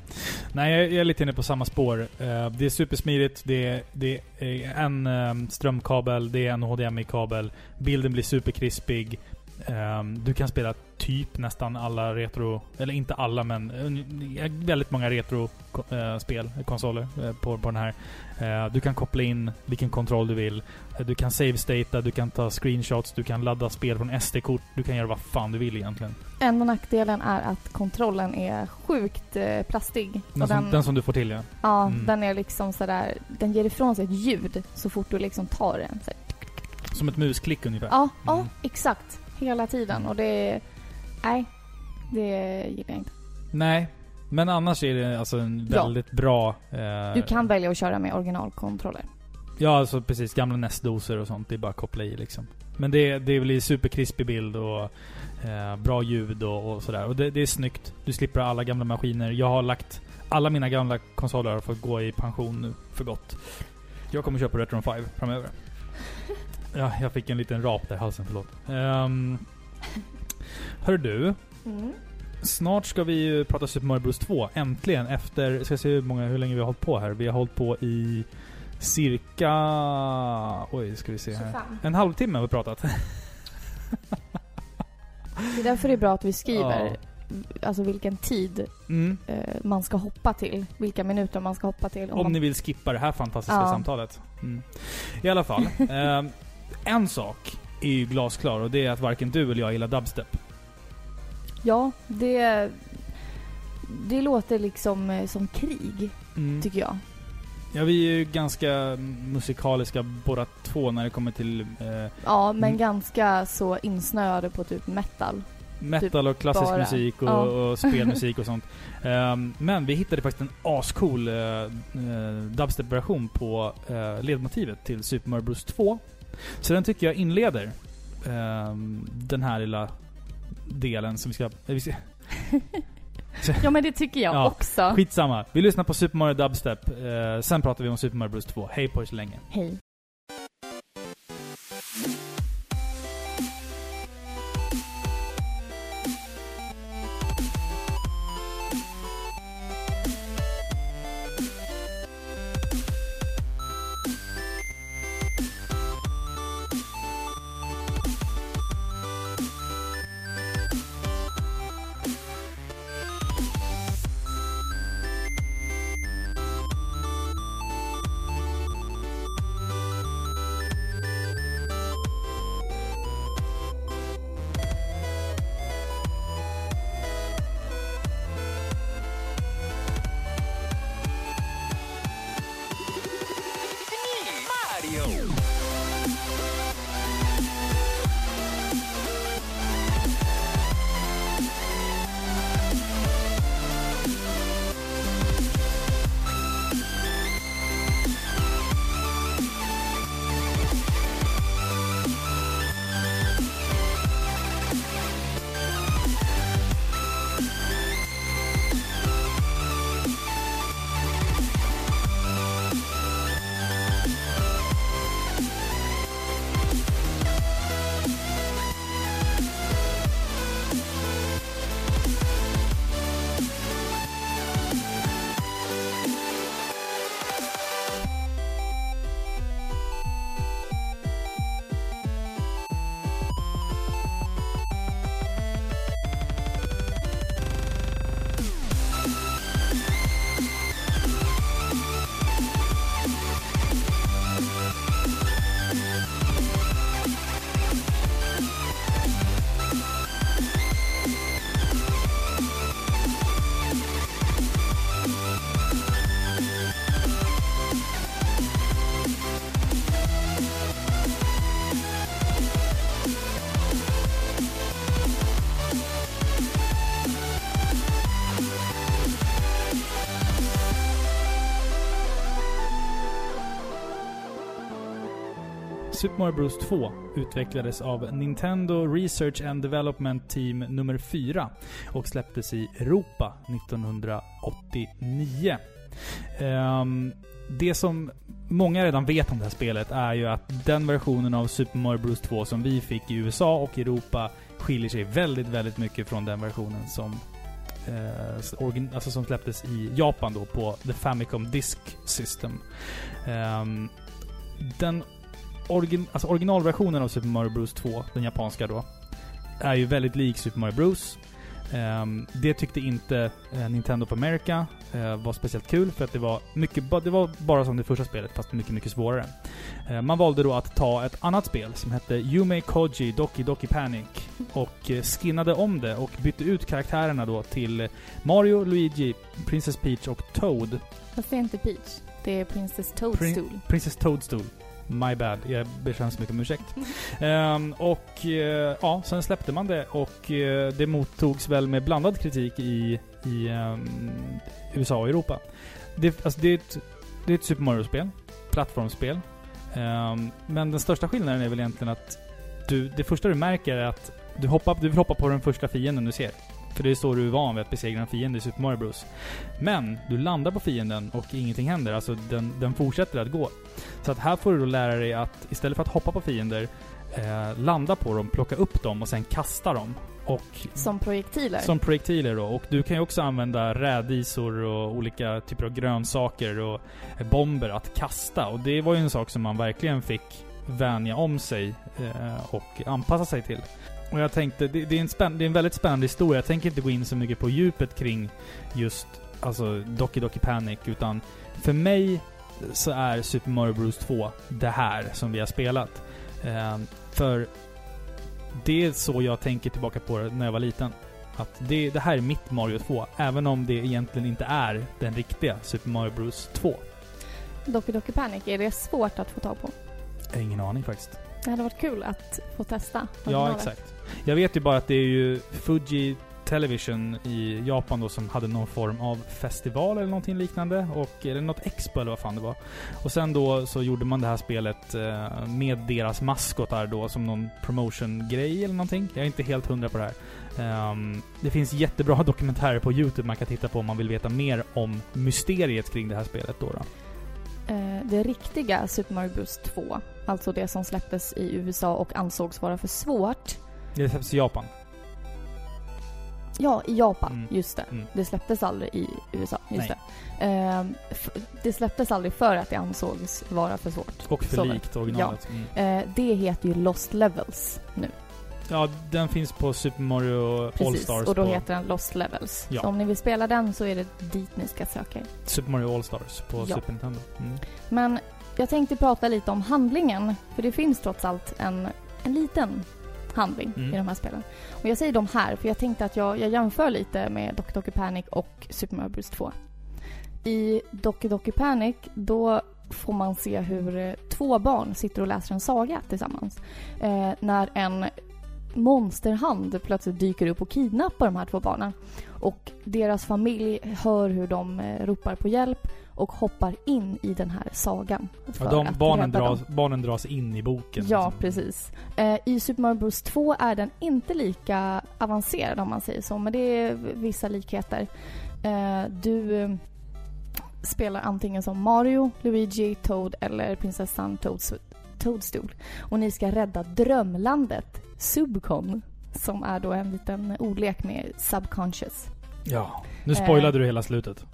Nej, jag jag är lite inne på samma spår. Eh, det är supersmidigt, det är, det är en eh, strömkabel, det är en HDMI-kabel. Bilden blir superkrispig. Eh, du kan spela typ nästan alla retro, eller inte alla men eh, väldigt många retro-spel, konsoler eh, på, på den här. Eh, du kan koppla in vilken kontroll du vill. Eh, du kan save-stata, du kan ta screenshots, du kan ladda spel från SD-kort. Du kan göra vad fan du vill egentligen. Enda nackdelen är att kontrollen är sjukt eh, plastig. Den, som, den som du får till ja. Ja, Mm. den är liksom sådär, den ger ifrån sig ett ljud så fort du liksom tar den. Så, Som ett musklick ungefär. ja, ja, Mm. exakt. Hela tiden. Och det nej, det gillar jag inte. Nej, men annars är det alltså en Ja. väldigt bra... Eh, Du kan välja att köra med originalkontroller. Ja, alltså precis. Gamla NES-doser och sånt. Det är bara att koppla i liksom. Men det, det blir superkrispig bild och eh, bra ljud och, och sådär. Och det, det är snyggt. Du slipper alla gamla maskiner. Jag har lagt... Alla mina gamla konsoler har fått gå i pension nu för gott. Jag kommer köpa Retron 5 framöver. Ja, jag fick en liten rap där i halsen, förlåt. Um, hör du, Mm. Snart ska vi ju prata Super Mario Bros 2. Äntligen. Efter, ska se hur, många, hur länge vi har hållit på här. Vi har hållit på i cirka... Oj, ska vi se här. 25. En halvtimme har vi pratat. Det är därför det är bra att vi skriver Ja. alltså vilken tid Mm. eh, man ska hoppa till. Vilka minuter man ska hoppa till. Om man... ni vill skippa det här fantastiska Ja. samtalet. Mm. I alla fall. eh, en sak är ju glasklar och det är att varken du eller jag gillar dubstep. Ja, det... Det låter liksom eh, som krig, Mm. tycker jag. Ja, vi är ju ganska musikaliska båda två när det kommer till eh, Ja, men ganska så insnöade på typ metal. metal och klassisk bara. musik och, Ja. och spelmusik och sånt. Ehm, men vi hittade faktiskt en ascool uh, dubstep-version på uh, ledmotivet till Super Mario Bros 2. Så den tycker jag inleder ehm, den här lilla delen som vi ska... eh, vi ska Ja, men det tycker jag Ja, också. skitsamma. Vi lyssnar på Super Mario Dubstep. eh, sen pratar vi om Super Mario Bros 2. Hej på er så länge. Hej. Super Mario Bros 2 utvecklades av Nintendo Research and Development Team nummer 4 och släpptes i Europa 1989. Um, ehm, det som många redan vet om det här spelet är ju att den versionen av Super Mario Bros 2 som vi fick i USA och Europa skiljer sig väldigt, väldigt mycket från den versionen som eh, alltså som släpptes i Japan då på The Famicom Disk System. Um, den origin, alltså originalversionen av Super Mario Bros 2, den japanska då, är ju väldigt lik Super Mario Bros. Ehm, det tyckte inte eh, Nintendo of America eh, var speciellt kul för att det var mycket, det var bara som det första spelet fast mycket, mycket svårare. Eh, man valde då att ta ett annat spel som hette Yume Koji Doki Doki Panic och eh, skinnade om det och bytte ut karaktärerna då till Mario, Luigi, Princess Peach och Toad. Fast det är inte Peach. Det är Princess Toadstool. Princess Toadstool. My bad. Jag ber så mycket om ursäkt. Ehm, och eh, ja, sen släppte man det och eh, det mottogs väl med blandad kritik i, i ehm, USA och Europa. Det, alltså det, är ett, det är ett Super Mario-spel. Plattformsspel. Ehm, men den största skillnaden är väl egentligen att du, det första du märker är att du, hoppar, du vill hoppa på den första fienden du ser. För det är så du är van vid att besegra en fiende i Super Mario Bros. Men du landar på fienden och ingenting händer. Alltså den, den fortsätter att gå. Så att här får du då lära dig att istället för att hoppa på fiender, eh, landa på dem, plocka upp dem och sen kasta dem. Och Som projektiler. som projektiler då. Och du kan ju också använda rädisor och olika typer av grönsaker och bomber att kasta. Och det var ju en sak som man verkligen fick vänja om sig eh, och anpassa sig till. Och jag tänkte, det, det, är en spänn, det är en väldigt spännande historia. Jag tänker inte gå in så mycket på djupet kring just alltså Doki Doki Panic, utan för mig så är Super Mario Bros 2 det här som vi har spelat. Eh, för det är så jag tänker tillbaka på det när jag var liten. Att det, det här är mitt Mario 2, även om det egentligen inte är den riktiga Super Mario Bros 2. Doki Doki Panic, är det svårt att få tag på? Ingen aning faktiskt. Det hade varit kul att få testa. Ja, exakt. Jag vet ju bara att det är ju Fuji Television i Japan då som hade någon form av festival eller någonting liknande. Och, eller något expo eller vad fan det var. Och sen då så gjorde man det här spelet eh, med deras maskotar då som någon promotion-grej eller någonting. Jag är inte helt hundra på det här. Um, det finns jättebra dokumentärer på Youtube man kan titta på om man vill veta mer om mysteriet kring det här spelet då. då. Eh, det riktiga Super Mario Bros 2, alltså det som släpptes i USA och ansågs vara för svårt. Det släpps i Japan. Ja, i Japan. Mm. Just det. Mm. Det släpptes aldrig i USA. Just Nej. det. Eh, f- det släpptes aldrig för att det ansågs vara för svårt. Och för Så likt originalet. Mm. Eh, det heter ju Lost Levels nu. Ja, den finns på Super Mario Precis, All-Stars och då på heter den Lost Levels. Ja. Så om ni vill spela den så är det dit ni ska söka er. Super Mario All-Stars på Ja. Super Nintendo. Mm. Men jag tänkte prata lite om handlingen, för det finns trots allt en, en liten handling Mm. i de här spelen. Och jag säger de här, för jag tänkte att jag, jag jämför lite med Doki Doki Panic och Super Mario Bros 2. I Doki Doki Panic, då får man se hur två barn sitter och läser en saga tillsammans. Eh, när en monsterhand plötsligt dyker upp och kidnappar de här två barnen. Och deras familj hör hur de eh, ropar på hjälp och hoppar in i den här sagan. för Ja, de att barnen, dem. dras, barnen dras in i boken. Ja, liksom. precis. Eh, I Super Mario Bros 2 är den inte lika avancerad om man säger så, men det är vissa likheter. Eh, du eh, spelar antingen som Mario, Luigi, Toad eller prinsessan Toads, Toadstool. Och ni ska rädda drömlandet Subcon, som är då en liten ordlek med subconscious. Ja. Nu Eh. spoilade du hela slutet.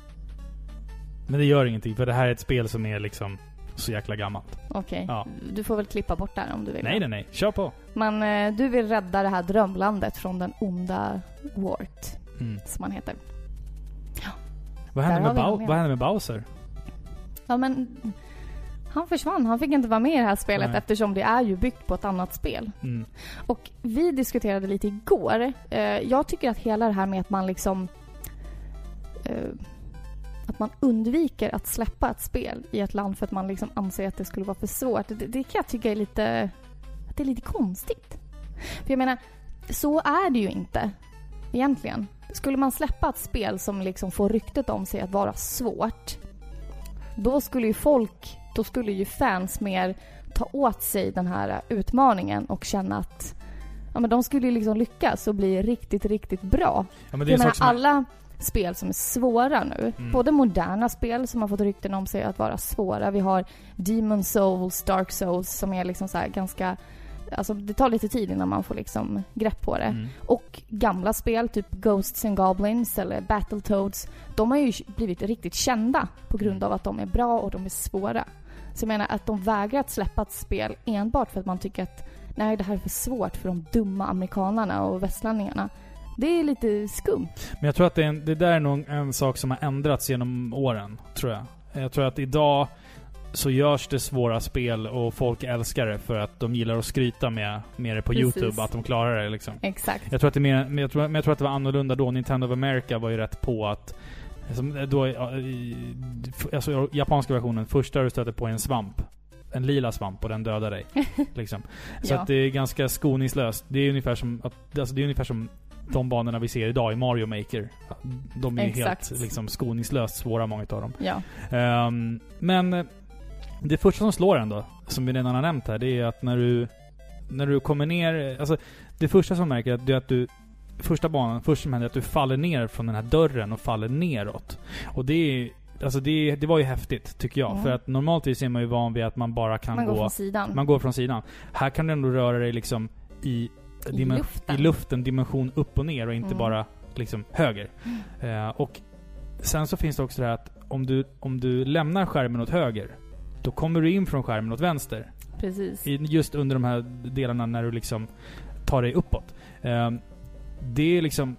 Men det gör ingenting, för det här är ett spel som är liksom så jäkla gammalt. Okej, Ja. du får väl klippa bort där om du vill. Nej, nej, nej. Kör på. Men eh, du vill rädda det här drömlandet från den onda Wart, Mm. som han heter. Vad, hände Där med igen. vad hände med Bowser? Ja, men han försvann. Han fick inte vara med i det här spelet Nej. eftersom det är ju byggt på ett annat spel. Mm. Och vi diskuterade lite igår. Eh, jag tycker att hela det här med att man liksom... Eh, att man undviker att släppa ett spel i ett land för att man liksom anser att det skulle vara för svårt. Det, det kan jag tycka är lite... Att det är lite konstigt. För jag menar, så är det ju inte egentligen. Skulle man släppa ett spel som liksom får ryktet om sig att vara svårt då skulle ju folk, då skulle ju fans mer ta åt sig den här utmaningen och känna att ja, men de skulle ju liksom lyckas och bli riktigt, riktigt bra. Ja, men det är menar, som alla spel som är svåra nu, Mm. både moderna spel som har fått rykten om sig att vara svåra. Vi har Demon Souls, Dark Souls som är liksom så här ganska Alltså det tar lite tid innan man får liksom grepp på det. Mm. Och gamla spel, typ Ghosts and Goblins eller Battletoads, de har ju blivit riktigt kända på grund av att de är bra och de är svåra. Så jag menar att de vägrar att släppa ett spel enbart för att man tycker att nej, det här är för svårt för de dumma amerikanarna och västlänningarna. Det är lite skumt. Men jag tror att det, är en, det där är nog en sak som har ändrats genom åren, tror jag. Jag tror att idag så görs det svåra spel och folk älskar det för att de gillar att skryta med, med det på Precis. YouTube, att de klarar det liksom. Exakt. Jag tror att det mer, jag tror, men jag tror att det var annorlunda då. Nintendo of America var ju rätt på att som då, ja, i- alltså japanska versionen, första du stöter på är en svamp. En lila svamp och den dödar dig. liksom. Så Ja. att det är ganska skoningslöst. Det är ungefär som, att, alltså det är ungefär som de banorna vi ser idag i Mario Maker. De är Exakt. helt liksom, skoningslöst svåra, många av dem. Ja. Ehm, men eh, det första som slår en då, som vi redan har nämnt här, det är att när du, när du kommer ner... Alltså, det första som märker är att du... Första banan, första som händer att du faller ner från den här dörren och faller neråt. Och det är... Alltså det, det var ju häftigt, tycker jag. Ja. För att normaltvis är man ju van vid att man bara kan Man gå... går från sidan. man går från sidan. Här kan du ändå röra dig liksom i... I luften. I luften, dimension upp och ner och inte Mm. bara liksom höger. Eh, och sen så finns det också det här att om du, om du lämnar skärmen åt höger, då kommer du in från skärmen åt vänster. Precis. I, just under de här delarna när du liksom tar dig uppåt. Eh, det är liksom...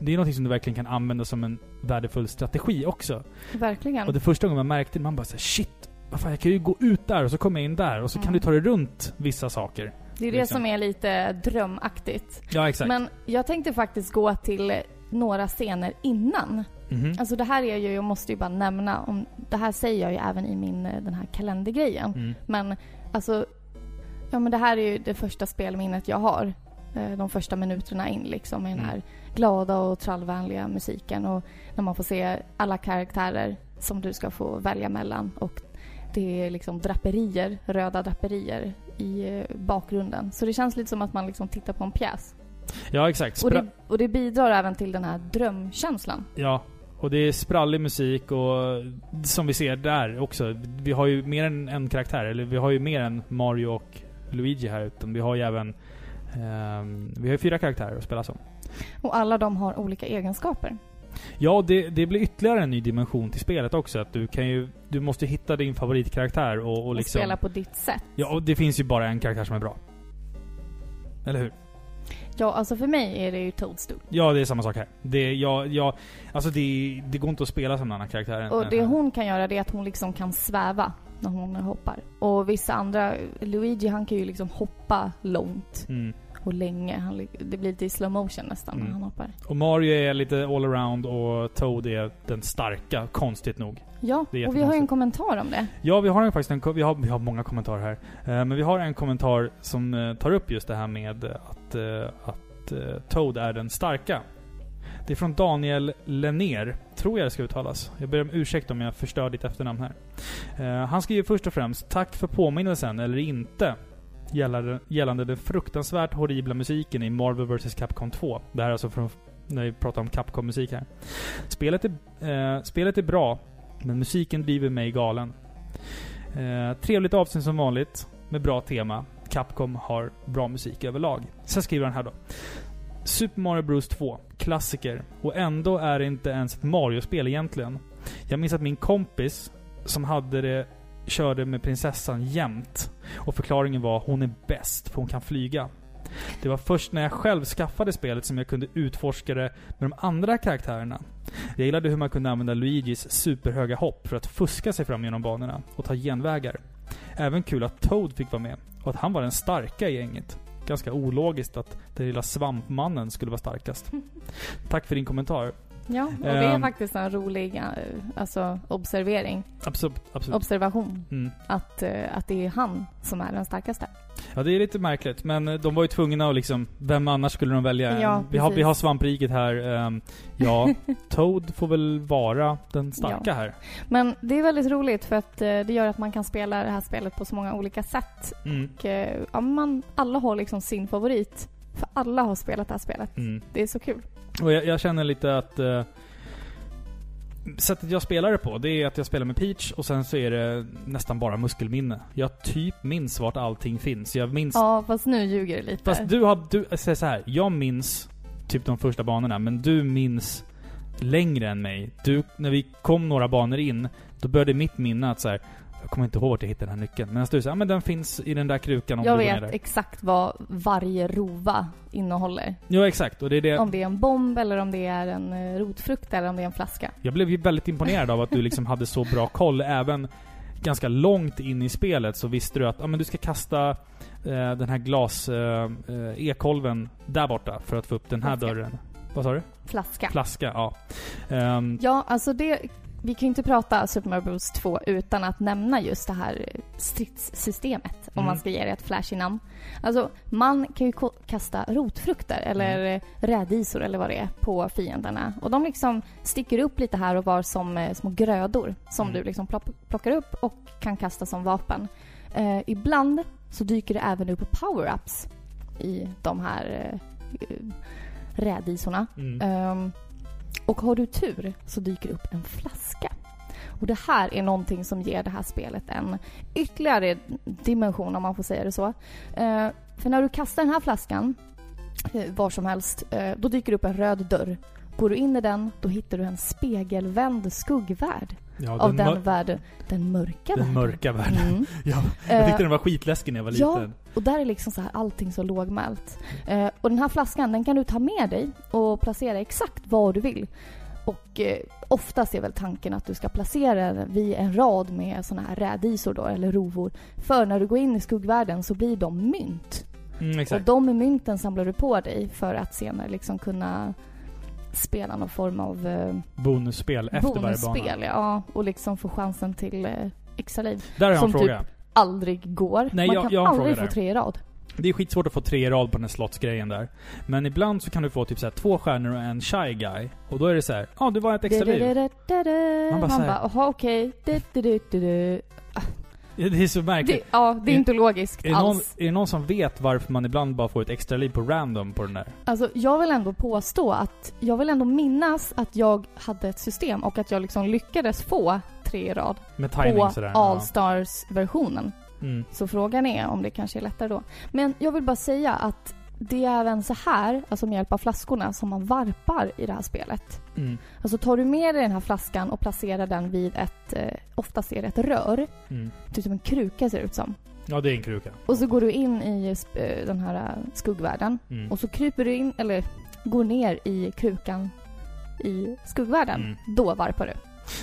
Det är något som du verkligen kan använda som en värdefull strategi också. Verkligen. Och det första gången man märkte det, man bara såhär shit, vad fan, jag kan ju gå ut där och så kommer jag in där och så kan Mm. du ta dig runt vissa saker. det är det liksom. som är lite drömaktigt. Ja, exakt. Men jag tänkte faktiskt gå till några scener innan. Mhm. Alltså det här är ju, jag måste ju bara nämna, om, det här säger jag ju även i min, eh, den här kalendergrejen. Mm. Men alltså, ja men det här är ju det första spelminnet jag har. Eh, De första minuterna in liksom med den Mm. här glada och trallvänliga musiken och när man får se alla karaktärer som du ska få välja mellan och det är liksom draperier, röda draperier i eh, bakgrunden. Så det känns lite som att man liksom tittar på en pjäs. Ja, exakt. Och det, och det bidrar även till den här drömkänslan. Ja, och det är sprallig musik och som vi ser där också. Vi har ju mer än en karaktär, eller vi har ju mer än Mario och Luigi här utan vi har ju även vi har ju fyra karaktärer att spela som. Och alla de har olika egenskaper. Ja, det, det blir ytterligare en ny dimension till spelet också. Att du kan ju... Du måste hitta din favoritkaraktär och, och Och liksom... spela på ditt sätt. Ja, och det finns ju bara en karaktär som är bra. Eller hur? Ja, alltså för mig är det ju Toadstool. Ja, det är samma sak här. Det, ja, ja, alltså det, det går inte att spela som en annan karaktär. Och det än- hon kan göra det är att hon liksom kan sväva när hon hoppar. Och vissa andra, Luigi han kan ju liksom hoppa långt Mm. och länge. Han, det blir lite i slow motion nästan Mm. när han hoppar. Och Mario är lite allround och Toad är den starka, konstigt nog. Ja, och vi har ju en kommentar om det. Ja, vi har en, faktiskt en, vi har, vi har många kommentarer här. Eh, men vi har en kommentar som eh, tar upp just det här med att, eh, att eh, Toad är den starka. Det är från Daniel Lenner, tror jag det ska uttalas. Jag ber om ursäkt om jag förstör ditt efternamn här. Uh, han skriver först och främst Tack för påminnelsen, eller inte. Gällande, gällande den fruktansvärt horribla musiken i Marvel vs Capcom 2. Det här är alltså från när vi pratar om Capcom-musik här. Spelet är, eh, spelet är bra, men musiken driver mig galen. Eh, trevligt avsnitt som vanligt, med bra tema. Capcom har bra musik överlag. Sen skriver han här då. Super Mario Bros 2, klassiker. Och ändå är det inte ens ett Mario-spel egentligen. Jag minns att min kompis, som hade det, körde med prinsessan jämt. Och förklaringen var hon är bäst, för hon kan flyga. Det var först när jag själv skaffade spelet som jag kunde utforska det med de andra karaktärerna. Jag gillade hur man kunde använda Luigis superhöga hopp för att fuska sig fram genom banorna och ta genvägar. Även kul att Toad fick vara med och att han var den starka i gänget. Ganska ologiskt att den lilla svampmannen skulle vara starkast. Tack för din kommentar. Ja, och det är Ehm. faktiskt en rolig eh, alltså, observering. Absolut. absolut. Observation. Mm. Att, eh, att det är han som är den starkaste. Ja, det är lite märkligt. Men eh, de var ju tvungna att liksom, vem annars skulle de välja? Ja, vi, har, vi har svampriket här. ehm, ja, Toad får väl vara den starka Ja. här. Men det är väldigt roligt för att eh, det gör att man kan spela det här spelet på så många olika sätt. Mm. Och, eh, ja, man, alla har liksom sin favorit. För alla har spelat det här spelet. Mm. Det är så kul. Och jag, jag känner lite att... Uh, sättet jag spelar det på, det är att jag spelar med Peach och sen så är det nästan bara muskelminne. Jag typ minns vart allting finns. Jag minns... Ja, fast nu ljuger det lite. Fast du har... Du, säg så här, jag minns typ de första banorna, men du minns längre än mig. Du, när vi kom några banor in, då började mitt minne att så här, jag kommer inte ihåg vart jag hittade den här nyckeln. Men du säger, ja men den finns i den där krukan om jag du går ner vet exakt vad varje rova innehåller. Ja exakt, och det är det... Om det är en bomb eller om det är en eh, rotfrukt eller om det är en flaska. Jag blev ju väldigt imponerad av att du liksom hade så bra koll. Även ganska långt in i spelet så visste du att ah, men du ska kasta eh, den här glas eh, eh, ekolven där borta för att få upp den här Flaska. dörren. Vad sa du? Flaska. Flaska, ja. Ehm, Ja, alltså det... Vi kan ju inte prata Super Mario Bros 2 utan att nämna just det här stridssystemet. Om Mm. man ska ge det ett flashigt namn. Alltså, man kan ju kasta rotfrukter eller Mm. eh, rädisor eller vad det är på fienderna. Och de liksom sticker upp lite här och var som eh, små grödor som Mm. du liksom plockar upp och kan kasta som vapen. Eh, ibland så dyker det även upp power-ups i de här eh, rädisorna. mm. Ehm, och har du tur så dyker det upp en flaska. Och det här är någonting som ger det här spelet en ytterligare dimension om man får säga det så. Eh, för när du kastar den här flaskan eh, var som helst, eh, då dyker det upp en röd dörr. Går du in i den, då hittar du en spegelvänd skuggvärld ja, av den mör- världen, den mörka den världen. mörka världen. Mm. Ja, jag tyckte Eh, den var skitläskig när jag var ja. liten. och där är liksom så här allting så lågmält. Eh, och den här flaskan den kan du ta med dig och placera exakt var du vill. Och eh, oftast är väl tanken att du ska placera den vid en rad med såna här rädisor då, eller rovor. För när du går in i skuggvärlden så blir de mynt. Mm, Och de mynten samlar du på dig för att senare liksom kunna spela någon form av eh, Bonusspel efter varje bana. Ja, och liksom få chansen till eh, extra liv. Där har jag en som fråga. Aldrig går. Nej, Man jag- kan jag aldrig fråga få där. tre i rad. Det är skitsvårt att få tre i rad på den här slottsgrejen där. Men ibland så kan du få typ så här två stjärnor och en shy guy. Och då är det så här, ja ah, du var ett extra liv. Man bara Man bara, okej. Du-du-du-du-du. Det är så märkligt. Det, ja, det är Är- inte logiskt Är det, någon, alls. är det någon som vet varför man ibland bara får ett extra liv på random på den där? Alltså, jag vill ändå påstå att jag vill ändå minnas att jag hade ett system och att jag liksom lyckades få tre i rad Med timing på sådär. All-Stars-versionen. Ja. Mm. Så frågan är om det kanske är lättare då. Men jag vill bara säga att det är även så här, alltså med hjälp av flaskorna, som man varpar i det här spelet. Mm. Alltså tar du med dig den här flaskan och placerar den vid ett, eh, oftast är det ett rör, Mm. typ som en kruka ser det ut som. Ja, det är en kruka. Och så går du in i eh, den här eh, skuggvärlden Mm. och så kryper du in, eller går ner i krukan i skuggvärlden. Mm. Då varpar du.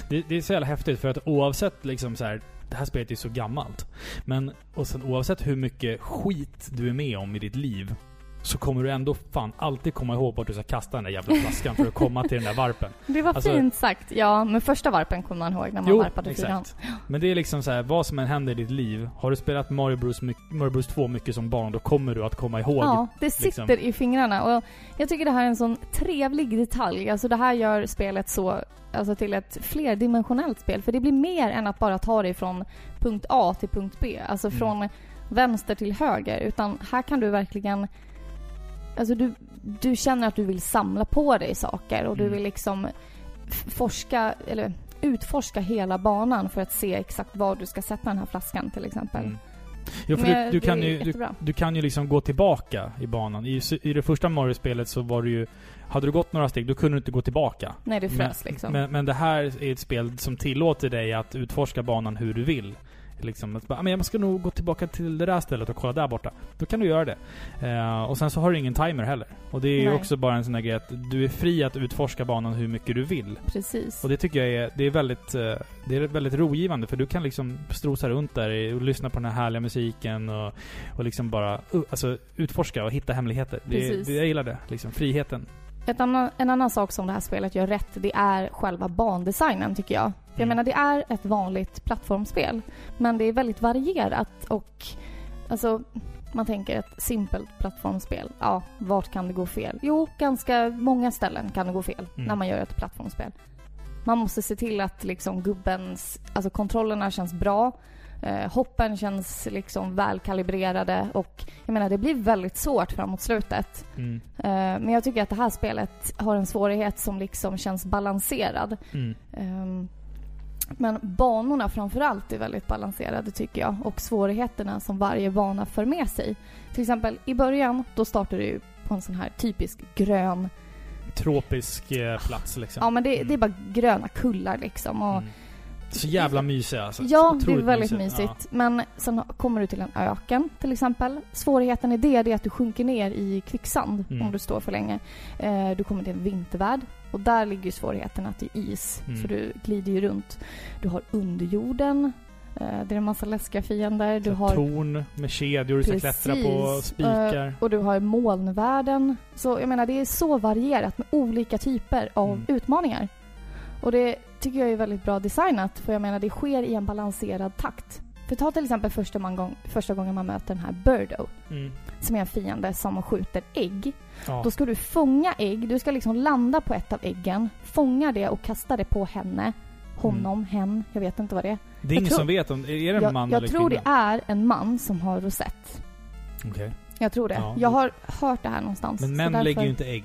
Det, det är så jävla häftigt för att oavsett liksom så här, det här spelet är så gammalt. Men och sen, oavsett hur mycket skit du är med om i ditt liv så kommer du ändå fan alltid komma ihåg vart du ska kasta den där jävla flaskan för att komma till den där varpen. Det var Alltså- fint sagt. Ja, men första varpen kommer man ihåg när man varpade fyran. exakt. Men det är liksom så här, vad som än händer i ditt liv. Har du spelat Mario Bros, Mario Bros 2 mycket som barn, då kommer du att komma ihåg. Ja, det sitter liksom. i fingrarna. Och jag tycker det här är en sån trevlig detalj. Alltså det här gör spelet så, alltså till ett flerdimensionellt spel. För det blir mer än att bara ta dig från punkt A till punkt B. Alltså Mm. från vänster till höger. Utan här kan du verkligen... Alltså du, du känner att du vill samla på dig saker och du Mm. vill liksom forska, eller utforska hela banan för att se exakt var du ska sätta den här flaskan till exempel. Mm. Jo, för Men du, du, kan ju, du, du kan ju liksom gå tillbaka i banan. I, I det första Mario-spelet så var det ju... Hade du gått några steg, då kunde du inte gå tillbaka. Nej, det frös men, liksom. Men, men det här är ett spel som tillåter dig att utforska banan hur du vill. Liksom att bara, "Ah, men jag ska nog gå tillbaka till det där stället och kolla där borta. Då kan du göra det. Eh, och sen så har du ingen timer heller. Och det är ju också bara en sån där grej att du är fri att utforska banan hur mycket du vill. Precis. Och det tycker jag är, det är väldigt, eh, det är väldigt rogivande för du kan liksom strosa runt där och lyssna på den här härliga musiken och, och liksom bara uh, alltså, utforska och hitta hemligheter. Det, Precis. det, jag gillar det. Liksom, friheten. Annan, en annan sak som det här spelet gör rätt, det är själva bandesignen tycker jag. För jag Mm. menar, det är ett vanligt plattformsspel. Men det är väldigt varierat och alltså, Man tänker ett simpelt plattformsspel. Ja, vart kan det gå fel? Jo, ganska många ställen kan det gå fel Mm. när man gör ett plattformsspel. Man måste se till att liksom gubbens, alltså kontrollerna känns bra. Eh, hoppen känns liksom välkalibrerade och jag menar det blir väldigt svårt framåt slutet. Mm. Eh, men jag tycker att det här spelet har en svårighet som liksom känns balanserad. Mm. Ehm, Men banorna framförallt är väldigt balanserade tycker jag och svårigheterna som varje bana för med sig. Till exempel i början, då startar du på en sån här typisk grön, Tropisk eh, plats liksom. ja men det, Mm. det är bara gröna kullar liksom och Mm. Så jävla mysiga alltså. Så Ja, det är väldigt mysigt. mysigt. Men sen kommer du till en öken till exempel. Svårigheten i det, det är att du sjunker ner i kvicksand Mm. om du står för länge. Eh, du kommer till en vintervärld och där ligger svårigheten att det är is. Mm. Så du glider ju runt. Du har underjorden. Eh, det är en massa läskiga fiender. Du har Torn med kedjor du ska klättra på, Precis. spikar. Eh, och du har molnvärlden. Så jag menar, det är så varierat med olika typer av Mm. utmaningar. Och det tycker jag är väldigt bra designat, för jag menar, det sker i en balanserad takt. För ta till exempel första, man gång, första gången man möter den här Birdo, Mm. som är en fiende som skjuter ägg. Ja. Då ska du fånga ägg, du ska liksom landa på ett av äggen, fånga det och kasta det på henne. Honom, hen, jag vet inte vad det är. det är ingen tror- som vet om... Är det en Jag, man jag eller tror det kvinna? är en man som har rosett. Okej. Jag tror det. Ja. Jag har hört det här någonstans. Men män därför- lägger ju inte ägg.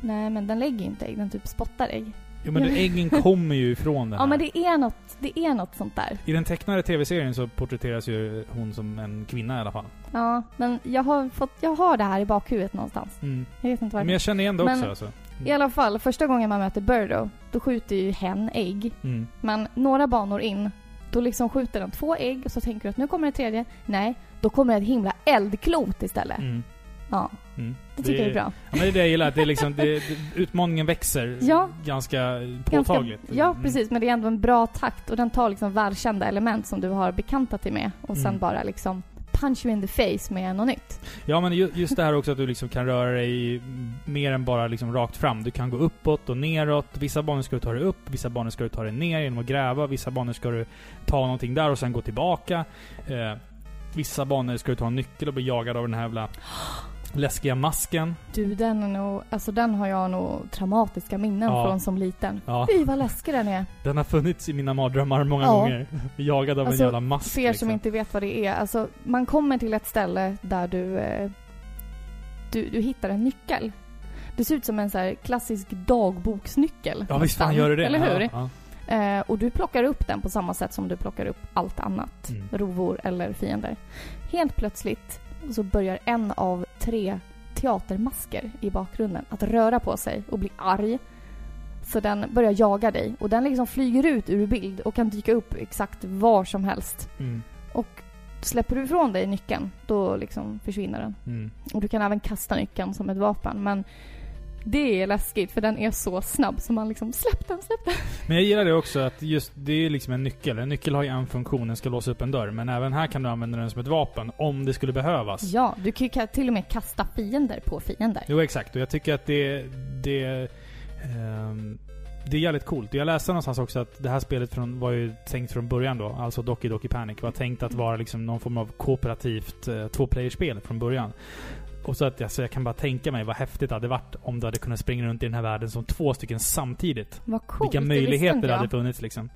Nej, men den lägger ju inte ägg. Den typ spottar ägg. Jo men men- äggen kommer ju ifrån det här. Ja, men det är något, det är något sånt där. I den tecknade tv-serien så porträtteras ju hon som en kvinna i alla fall. Ja, men jag har fått, jag har det här i bakhuvudet någonstans. Mm. Jag vet inte Men varför. jag känner igen det Men- också alltså. I alla fall, första gången man möter Birdo, då skjuter ju hen ägg. Mm. Men några banor in, då liksom skjuter den två ägg och så tänker du att nu kommer det tredje. Nej, då kommer det ett himla eldklot istället. Mm. Ja, Mm. det tycker jag är bra. Ja, men det är det jag gillar, att det är liksom, det, utmaningen växer Ja. ganska Ganska, påtagligt. ja, Mm. precis. Men det är ändå en bra takt och den tar liksom välkända element som du har bekantat dig med och sen Mm. bara liksom punch you in the face med något nytt. Ja men ju- just det här också att du liksom kan röra dig mer än bara liksom rakt fram. Du kan gå uppåt och neråt. Vissa banor ska du ta dig upp, vissa banor ska du ta dig ner genom att gräva. Vissa banor ska du ta någonting där och sen gå tillbaka. Eh, vissa banor ska du ta en nyckel och bli jagad av den här jävla läskiga masken. Du, den är nog, alltså den har jag nog traumatiska minnen Ja. från som liten. Ja, Fy vad läskig den är. den har funnits i mina mardrömmar många Ja. gånger. Jagad av Alltså, en jävla mask. För er som liksom. inte vet vad det är, alltså man kommer till ett ställe där du, eh, du, du hittar en nyckel. Det ser ut som en så här klassisk dagboksnyckel. Ja visst fan gör det det. Eller hur? Ja, Eh, och du plockar upp den på samma sätt som du plockar upp allt annat. Mm. Rovor eller fiender. Helt plötsligt så börjar en av tre teatermasker i bakgrunden att röra på sig och bli arg. Så den börjar jaga dig och den liksom flyger ut ur bild och kan dyka upp exakt var som helst. Mm. Och släpper du ifrån dig nyckeln, då liksom försvinner den. Mm. Och du kan även kasta nyckeln som ett vapen. Men det är läskigt för den är så snabb så man liksom släpp den, släpp den. Men jag gillar det också att just, det är liksom en nyckel. En nyckel har ju en funktion, den ska låsa upp en dörr. Men även här kan du använda den som ett vapen, om det skulle behövas. Ja, du kan ju till och med kasta fiender på fiender. Jo, exakt. Och jag tycker att det... det ehm, det är jävligt coolt. Jag läste någonstans också att det här spelet från, var ju tänkt från början då, alltså Doki Doki Panic, var tänkt att vara liksom någon form av kooperativt eh, tvåplayerspel från början. Och så att alltså, jag kan bara tänka mig vad häftigt det hade varit om du hade kunnat springa runt i den här världen som två stycken samtidigt. Vad coolt, Vilka det möjligheter det jag. hade funnits liksom.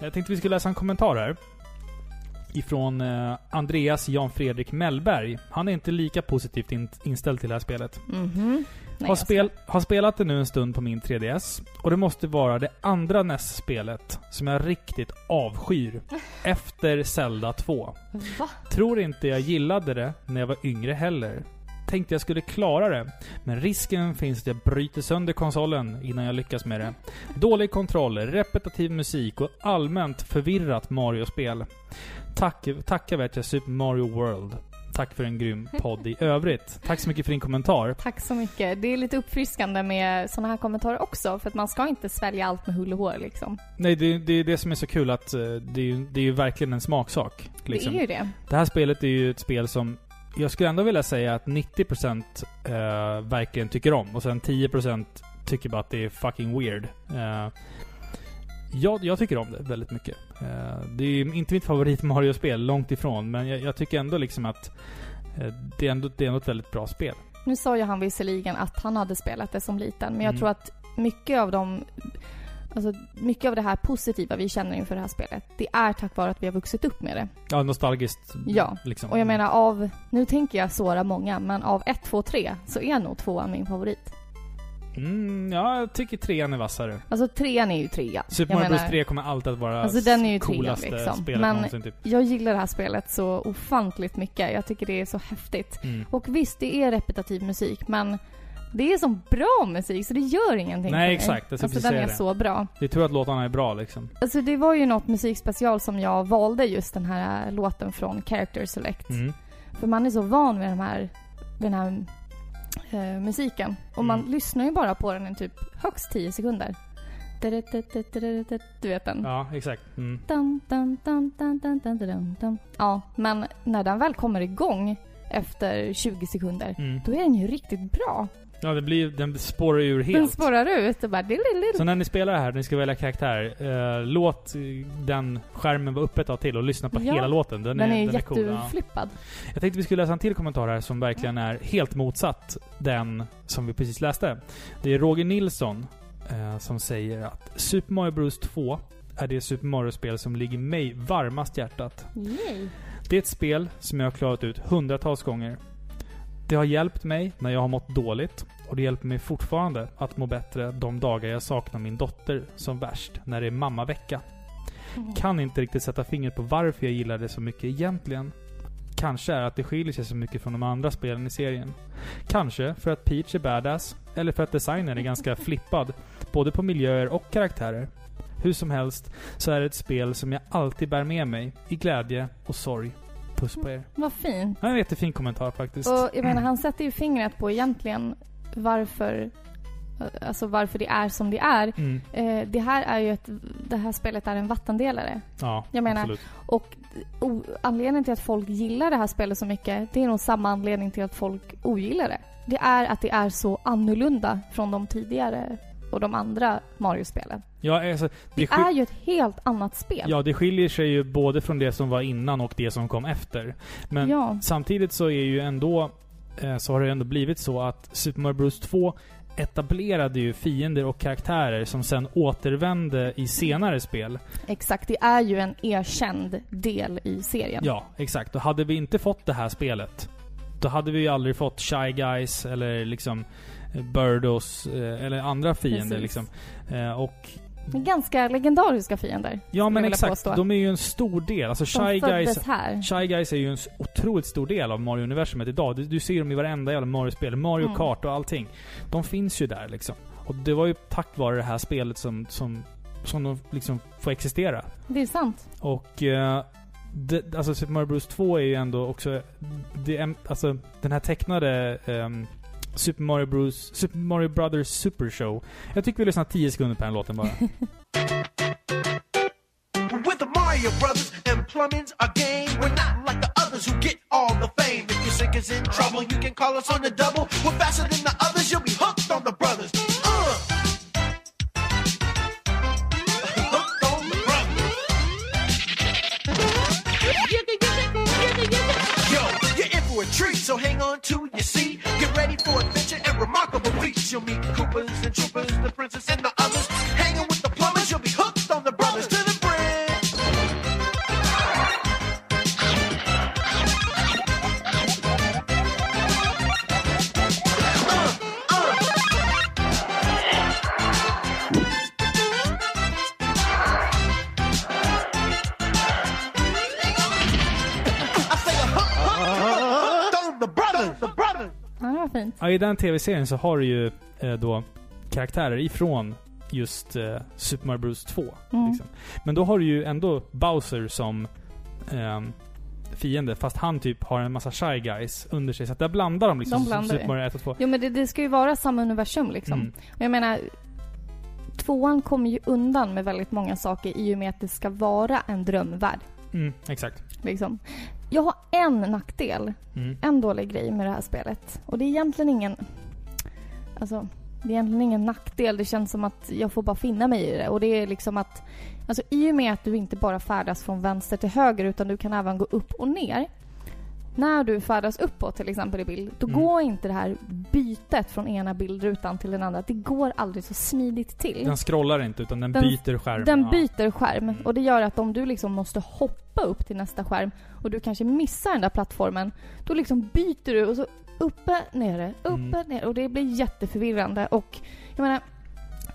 Jag tänkte vi skulle läsa en kommentar här. Ifrån eh, Andreas Jan Fredrik Mellberg. Han är inte lika positivt in- inställd till det här spelet. Mhm. Nej, Har, spel, har spelat det nu en stund på min 3DS. Och det måste vara det andra NES-spelet som jag riktigt avskyr. efter Zelda 2. ska- Va? Tror inte jag gillade det när jag var yngre heller. Tänkte jag skulle klara det. Men risken finns att jag bryter sönder konsolen innan jag lyckas med det. Dålig kontroll, repetitiv musik och allmänt förvirrat Mario-spel. Tack, tacka vet jag Super Mario World. Tack för en grym podd i övrigt. Tack så mycket för din kommentar. Tack så mycket. Det är lite uppfriskande med såna här kommentarer också, för att man ska inte svälja allt med hull och hår liksom. Nej, det, det är det som är så kul att eh, det är, det är ju verkligen en smaksak. Liksom. Det är ju det. Det här spelet är ju ett spel som jag skulle ändå vilja säga att 90% eh, verkligen tycker om och sen 10% tycker bara att det är fucking weird. Eh, jag, jag tycker om det väldigt mycket. Eh, det är inte mitt favorit Mario-spel, långt ifrån. Men jag, jag tycker ändå liksom att eh, det, är ändå, det är ändå ett väldigt bra spel. Nu sa ju han visserligen att han hade spelat det som liten, men jag Mm. tror att mycket av de Alltså mycket av det här positiva vi känner inför det här spelet, det är tack vare att vi har vuxit upp med det. Ja, nostalgiskt. Ja, Liksom. Och jag menar av, nu tänker jag såra många, men av 1, 2, 3 så är nog tvåan min favorit. Mm, ja, jag tycker trean är vassare. Alltså trean är ju trean. Super Mario Bros menar- 3 kommer alltid att vara Alltså, den är ju trean, coolaste liksom. spelet Men- någonsin typ. Jag gillar det här spelet så ofantligt mycket. Jag tycker det är så häftigt. Mm. Och visst, det är repetitiv musik, men det är så bra musik så det gör ingenting Nej, exakt. Alltså precis den är det. så bra. Det är tur att låtarna är bra liksom. Alltså det var ju något musikspecial som jag valde just den här äh, låten från Character Select. Mm. För man är så van vid de här, den här eh, musiken. Och man Mm. lyssnar ju bara på den i typ högst 10 sekunder. Du vet den? Ja, exakt. Mm. Dun, dun, dun. Ja, men när den väl kommer igång efter 20 sekunder, Mm. då är den ju riktigt bra. Ja, det blir, den spårar ur helt. Den spårar ut och bara... Så när ni spelar det här, ni ska välja karaktär, eh, låt den skärmen vara uppe ett tag till och lyssna på Ja. hela låten. Den, Den är, är den är cool. Ja. jätteflippad. Jag tänkte vi skulle läsa en till kommentar här som verkligen är helt motsatt den som vi precis läste. Det är Roger Nilsson eh, som säger att Super Mario Bros 2 är det Super Mario-spel som ligger mig varmast hjärtat. Yay. Det är ett spel som jag har klarat ut hundratals gånger. Det har hjälpt mig när jag har mått dåligt och det hjälper mig fortfarande att må bättre de dagar jag saknar min dotter som värst, när det är mammavecka. Mm. Kan inte riktigt sätta fingret på varför jag gillar det så mycket egentligen. Kanske är att det skiljer sig så mycket från de andra spelen i serien. Kanske för att Peach är badass, eller för att designen är ganska flippad, både på miljöer och karaktärer. Hur som helst så är det ett spel som jag alltid bär med mig, i glädje och sorg. Puss på er. Vad fint. Ja, En jättefin kommentar faktiskt. Och jag menar, han sätter ju fingret på egentligen varför... Alltså varför det är som det är. Mm. Eh, det här är ju ett... Det här spelet är en vattendelare. Ja, Jag menar- absolut. Och o, anledningen till att folk gillar det här spelet så mycket, det är nog samma anledning till att folk ogillar det. Det är att det är så annorlunda från de tidigare och de andra Mario-spelen. Ja, alltså, det, Det är ju ett helt annat spel. ja, det skiljer sig ju både från det som var innan och det som kom efter. Men Ja. Samtidigt så är ju ändå, eh, så har det ändå blivit så att Super Mario Bros 2 etablerade ju fiender och karaktärer som sen återvände i senare spel. Exakt, det är ju en erkänd del i serien. Ja, exakt. Och hade vi inte fått det här spelet, då hade vi ju aldrig fått Shy Guys eller liksom Birdos eh, eller andra fiender Precis. liksom. Eh, Och ganska legendariska fiender. ja men exakt, påstå. de är ju en stor del. Alltså De Shy Guys här. Shy Guys är ju en otroligt stor del av Mario-universumet idag. Du, du ser dem i varenda jävla Mario-spel. Mario Mm. Kart och allting. De finns ju där liksom. Och det var ju tack vare det här spelet som, som, som de liksom får existera. Det är sant. Och... Eh, det, alltså Super Mario Bros 2 är ju ändå också... Det alltså den här tecknade... ehm, Super Mario Bros... Super Mario Brothers Super Show. Jag tycker vi lyssnar 10 sekunder på den låten bara. With the Mario Brothers and plumbing's a game. We're not like the others who get all the fame. If your sink is in trouble, you can call us on the double. We're faster than the others, treat, so hang on to your seat. Get ready for adventure and remarkable feats. You'll meet Koopas and Troopers, the princess and the others. Fint. Ja, I den tv-serien så har du ju eh, då karaktärer ifrån just eh, Super Mario Bros 2. Mm. Liksom. Men då har du ju ändå Bowser som... ehm, fiende. Fast han typ har en massa Shy Guys under sig. Så att där blandar de liksom. De blandar Super Mario 1 och 2. Jo men det, det ska ju vara samma universum liksom. Mm. Och jag menar, tvåan kommer ju undan med väldigt många saker i och med att det ska vara en drömvärld. Mm, exakt. Liksom. Jag har en nackdel, Mm. en dålig grej med det här spelet. Och det är egentligen ingen... Alltså, det är egentligen ingen nackdel. Det känns som att jag får bara finna mig i det. Och det är liksom att... Alltså i och med att du inte bara färdas från vänster till höger utan du kan även gå upp och ner. När du färdas uppåt till exempel i bild, då Mm. går inte det här bytet från ena bildrutan till den andra. Det går aldrig så smidigt till. Den scrollar inte utan den, Den- byter skärm. Den Ja. byter skärm Mm. och det gör att om du liksom måste hoppa upp till nästa skärm och du kanske missar den där plattformen, då liksom byter du och så uppe, nere, uppe, Mm. nere och det blir jätteförvirrande och jag menar,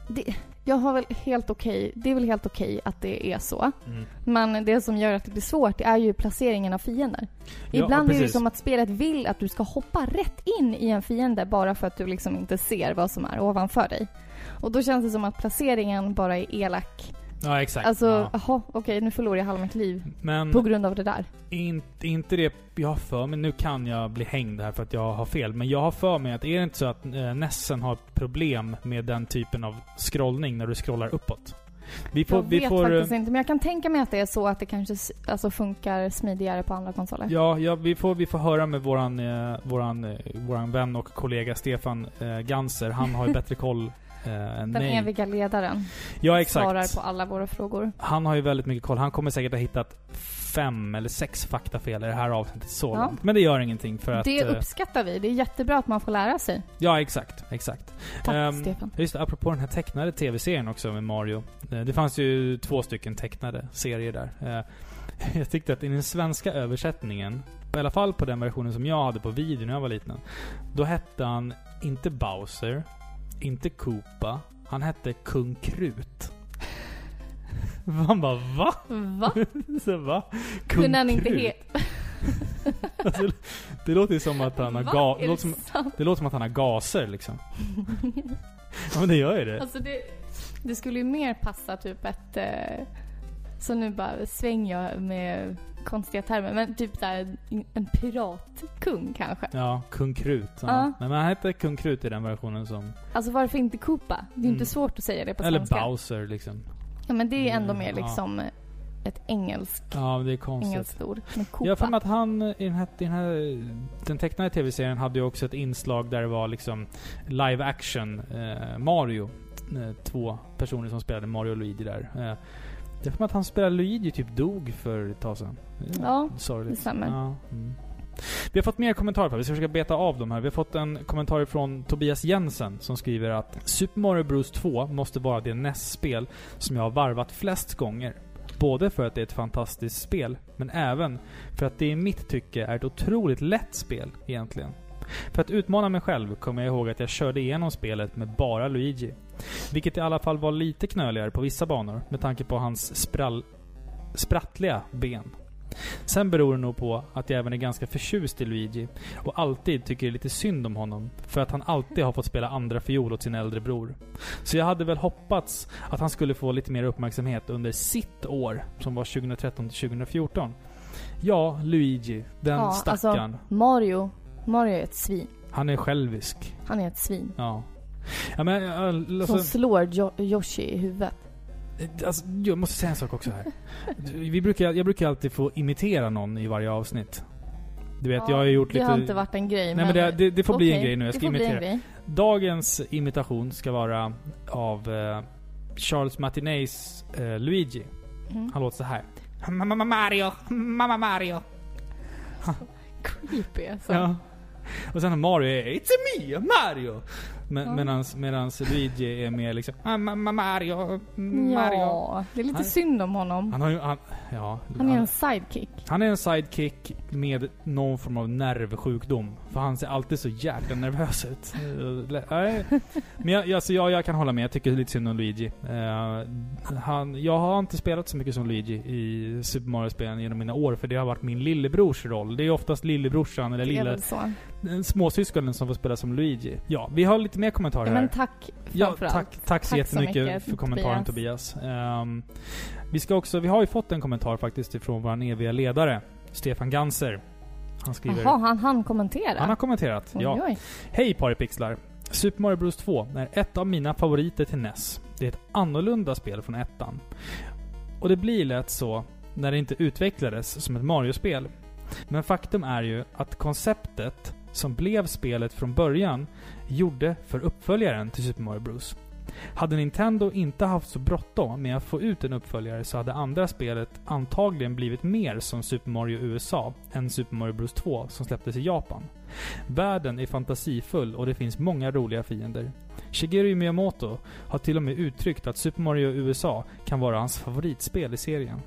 det, jag har väl helt okej, det är väl helt okej att det är så. Mm. Men det som gör att det blir svårt, det är ju placeringen av fiender. Ja, Ibland är det som att spelet vill att du ska hoppa rätt in i en fiende bara för att du liksom inte ser vad som är ovanför dig. Och då känns det som att placeringen bara är elak. Ja, exakt. Alltså, ja. jaha, okej, nu förlorar jag halva mitt liv Men på grund av det där. inte, inte det jag har för mig. Nu kan jag bli hängd här för att jag har fel. Men jag har för mig att är det inte så att eh, Nessen har problem med den typen av scrollning när du scrollar uppåt? Vi får... jag vi vet får eh, faktiskt inte, men jag kan tänka mig att det är så att det kanske alltså, funkar smidigare på andra konsoler. Ja, ja vi, får, vi får höra med våran, eh, våran, eh, våran vän och kollega Stefan eh, Ganser. Han har ju bättre koll eh, Den mig. eviga ledaren Ja, exakt. svarar på alla våra frågor. Han har ju väldigt mycket koll. Han kommer säkert ha hittat fem eller sex faktafel i det här avsnittet så Ja. långt. Men det gör ingenting för att... det eh, uppskattar vi. Det är jättebra att man får lära sig. Ja, exakt. Exakt. Tack Ehm, Stefan. Just det, apropå den här tecknade tv-serien också med Mario. Eh, Det fanns ju två stycken tecknade serier där. Eh, Jag tyckte att i den svenska översättningen, i alla fall på den versionen som jag hade på video när jag var liten, då hette han inte Bowser, inte Koopa, han hette Kung Krut. Man bara va? Va? Så, va? Kung Kunde han inte Krut? he... Alltså, det låter ju som att han har ga- det, låter som, det låter som att han har gaser liksom. Ja men det gör ju det. Alltså det, det skulle ju mer passa typ ett... Eh, så nu bara svänger jag med konstiga termer. Men typ där en piratkung kanske. Ja, Kung Krut. Ja. Ja. Men han hette Kung Krut i den versionen som... Alltså varför inte Koopa? Det är ju inte Mm. svårt att säga det på Eller svenska. Bowser liksom. Ja men det är ändå Mm, mer ja. liksom ett engelskt, Ja, det är konstigt. engelskt ord. Men Jag har för Koopa. mig att han i den här, den här... Den tecknade tv-serien hade ju också ett inslag där det var liksom live action eh, Mario. Eh, två personer som spelade Mario och Luigi där. Eh, jag har för att han spelade Luigi typ dog för ett tag sedan. Det är Ja, Sorgligt. det stämmer. Ja, mm. Vi har fått mer kommentarer på det. Vi ska försöka beta av dem här. Vi har fått en kommentar från Tobias Jensen som skriver att Super Mario Bros 2 måste vara det NES-spel som jag har varvat flest gånger. Både för att det är ett fantastiskt spel, men även för att det i mitt tycke är ett otroligt lätt spel egentligen. För att utmana mig själv kommer jag ihåg att jag körde igenom spelet med bara Luigi. Vilket i alla fall var lite knöligare på vissa banor med tanke på hans sprall, sprattliga ben. Sen beror det nog på att jag även är ganska förtjust i Luigi och alltid tycker lite synd om honom för att han alltid har fått spela andra fiol åt sin äldre bror. Så jag hade väl hoppats att han skulle få lite mer uppmärksamhet under sitt år, som var 2013 till 2014. Ja, Luigi, den Ja, stackaren. alltså- Mario, Mario är ett svin. Han är självisk. Han är ett svin. Ja. Ja men äh, Som alltså, slår jo- Yoshi i huvudet. alltså, jag måste säga en sak också här. Vi brukar, jag brukar alltid få imitera någon i varje avsnitt. Du vet, jag har gjort det lite... har inte varit en grej. Nej men det, det, det får bli en grej nu. Jag ska det imitera. Dagens imitation ska vara av eh, Charles Martinez eh, Luigi. Mm. Han låter så här. Mamma Mario, mamma Mario. Creepy alltså. Ja. Och sen har Mario är It's me, Mario! Men, medans, medans Luigi är mer liksom Mamma Mario, Mario. Ja, det är lite Han- synd om honom. Han har ju, han, ja. Han är en sidekick. Han är en sidekick med någon form av nervsjukdom. För han ser alltid så jäkla nervös ut. Eh, nej. Men jag, alltså jag, jag kan hålla med. Jag tycker lite synd om Luigi. Eh, han, jag har inte spelat så mycket som Luigi i Super Mario-spelen genom mina år. För det har varit min lillebrors roll. Det är oftast lillebrorsan eller lilla, så. småsyskonen som får spela som Luigi. Ja, vi har lite mer kommentarer Ja, här. men tack Ja, tack, tack så Tack så jättemycket mycket, för kommentaren Tobias. Ehm, vi ska också, vi har ju fått en kommentar faktiskt ifrån vår eviga ledare. Stefan Ganser. Han skriver... Jaha, han han kommentera? Han har kommenterat. Oj, Ja. oj. Hej Paripixlar! Super Mario Bros 2 är ett av mina favoriter till NES. Det är ett annorlunda spel från ettan. Och det blir lätt så när det inte utvecklades som ett Mario-spel. Men faktum är ju att konceptet som blev spelet från början gjorde för uppföljaren till Super Mario Bros. Hade Nintendo inte haft så bråttom med att få ut en uppföljare så hade andra spelet antagligen blivit mer som Super Mario USA än Super Mario Bros 2 som släpptes i Japan. Världen är fantasifull och det finns många roliga fiender. Shigeru Miyamoto har till och med uttryckt att Super Mario USA kan vara hans favoritspel i serien.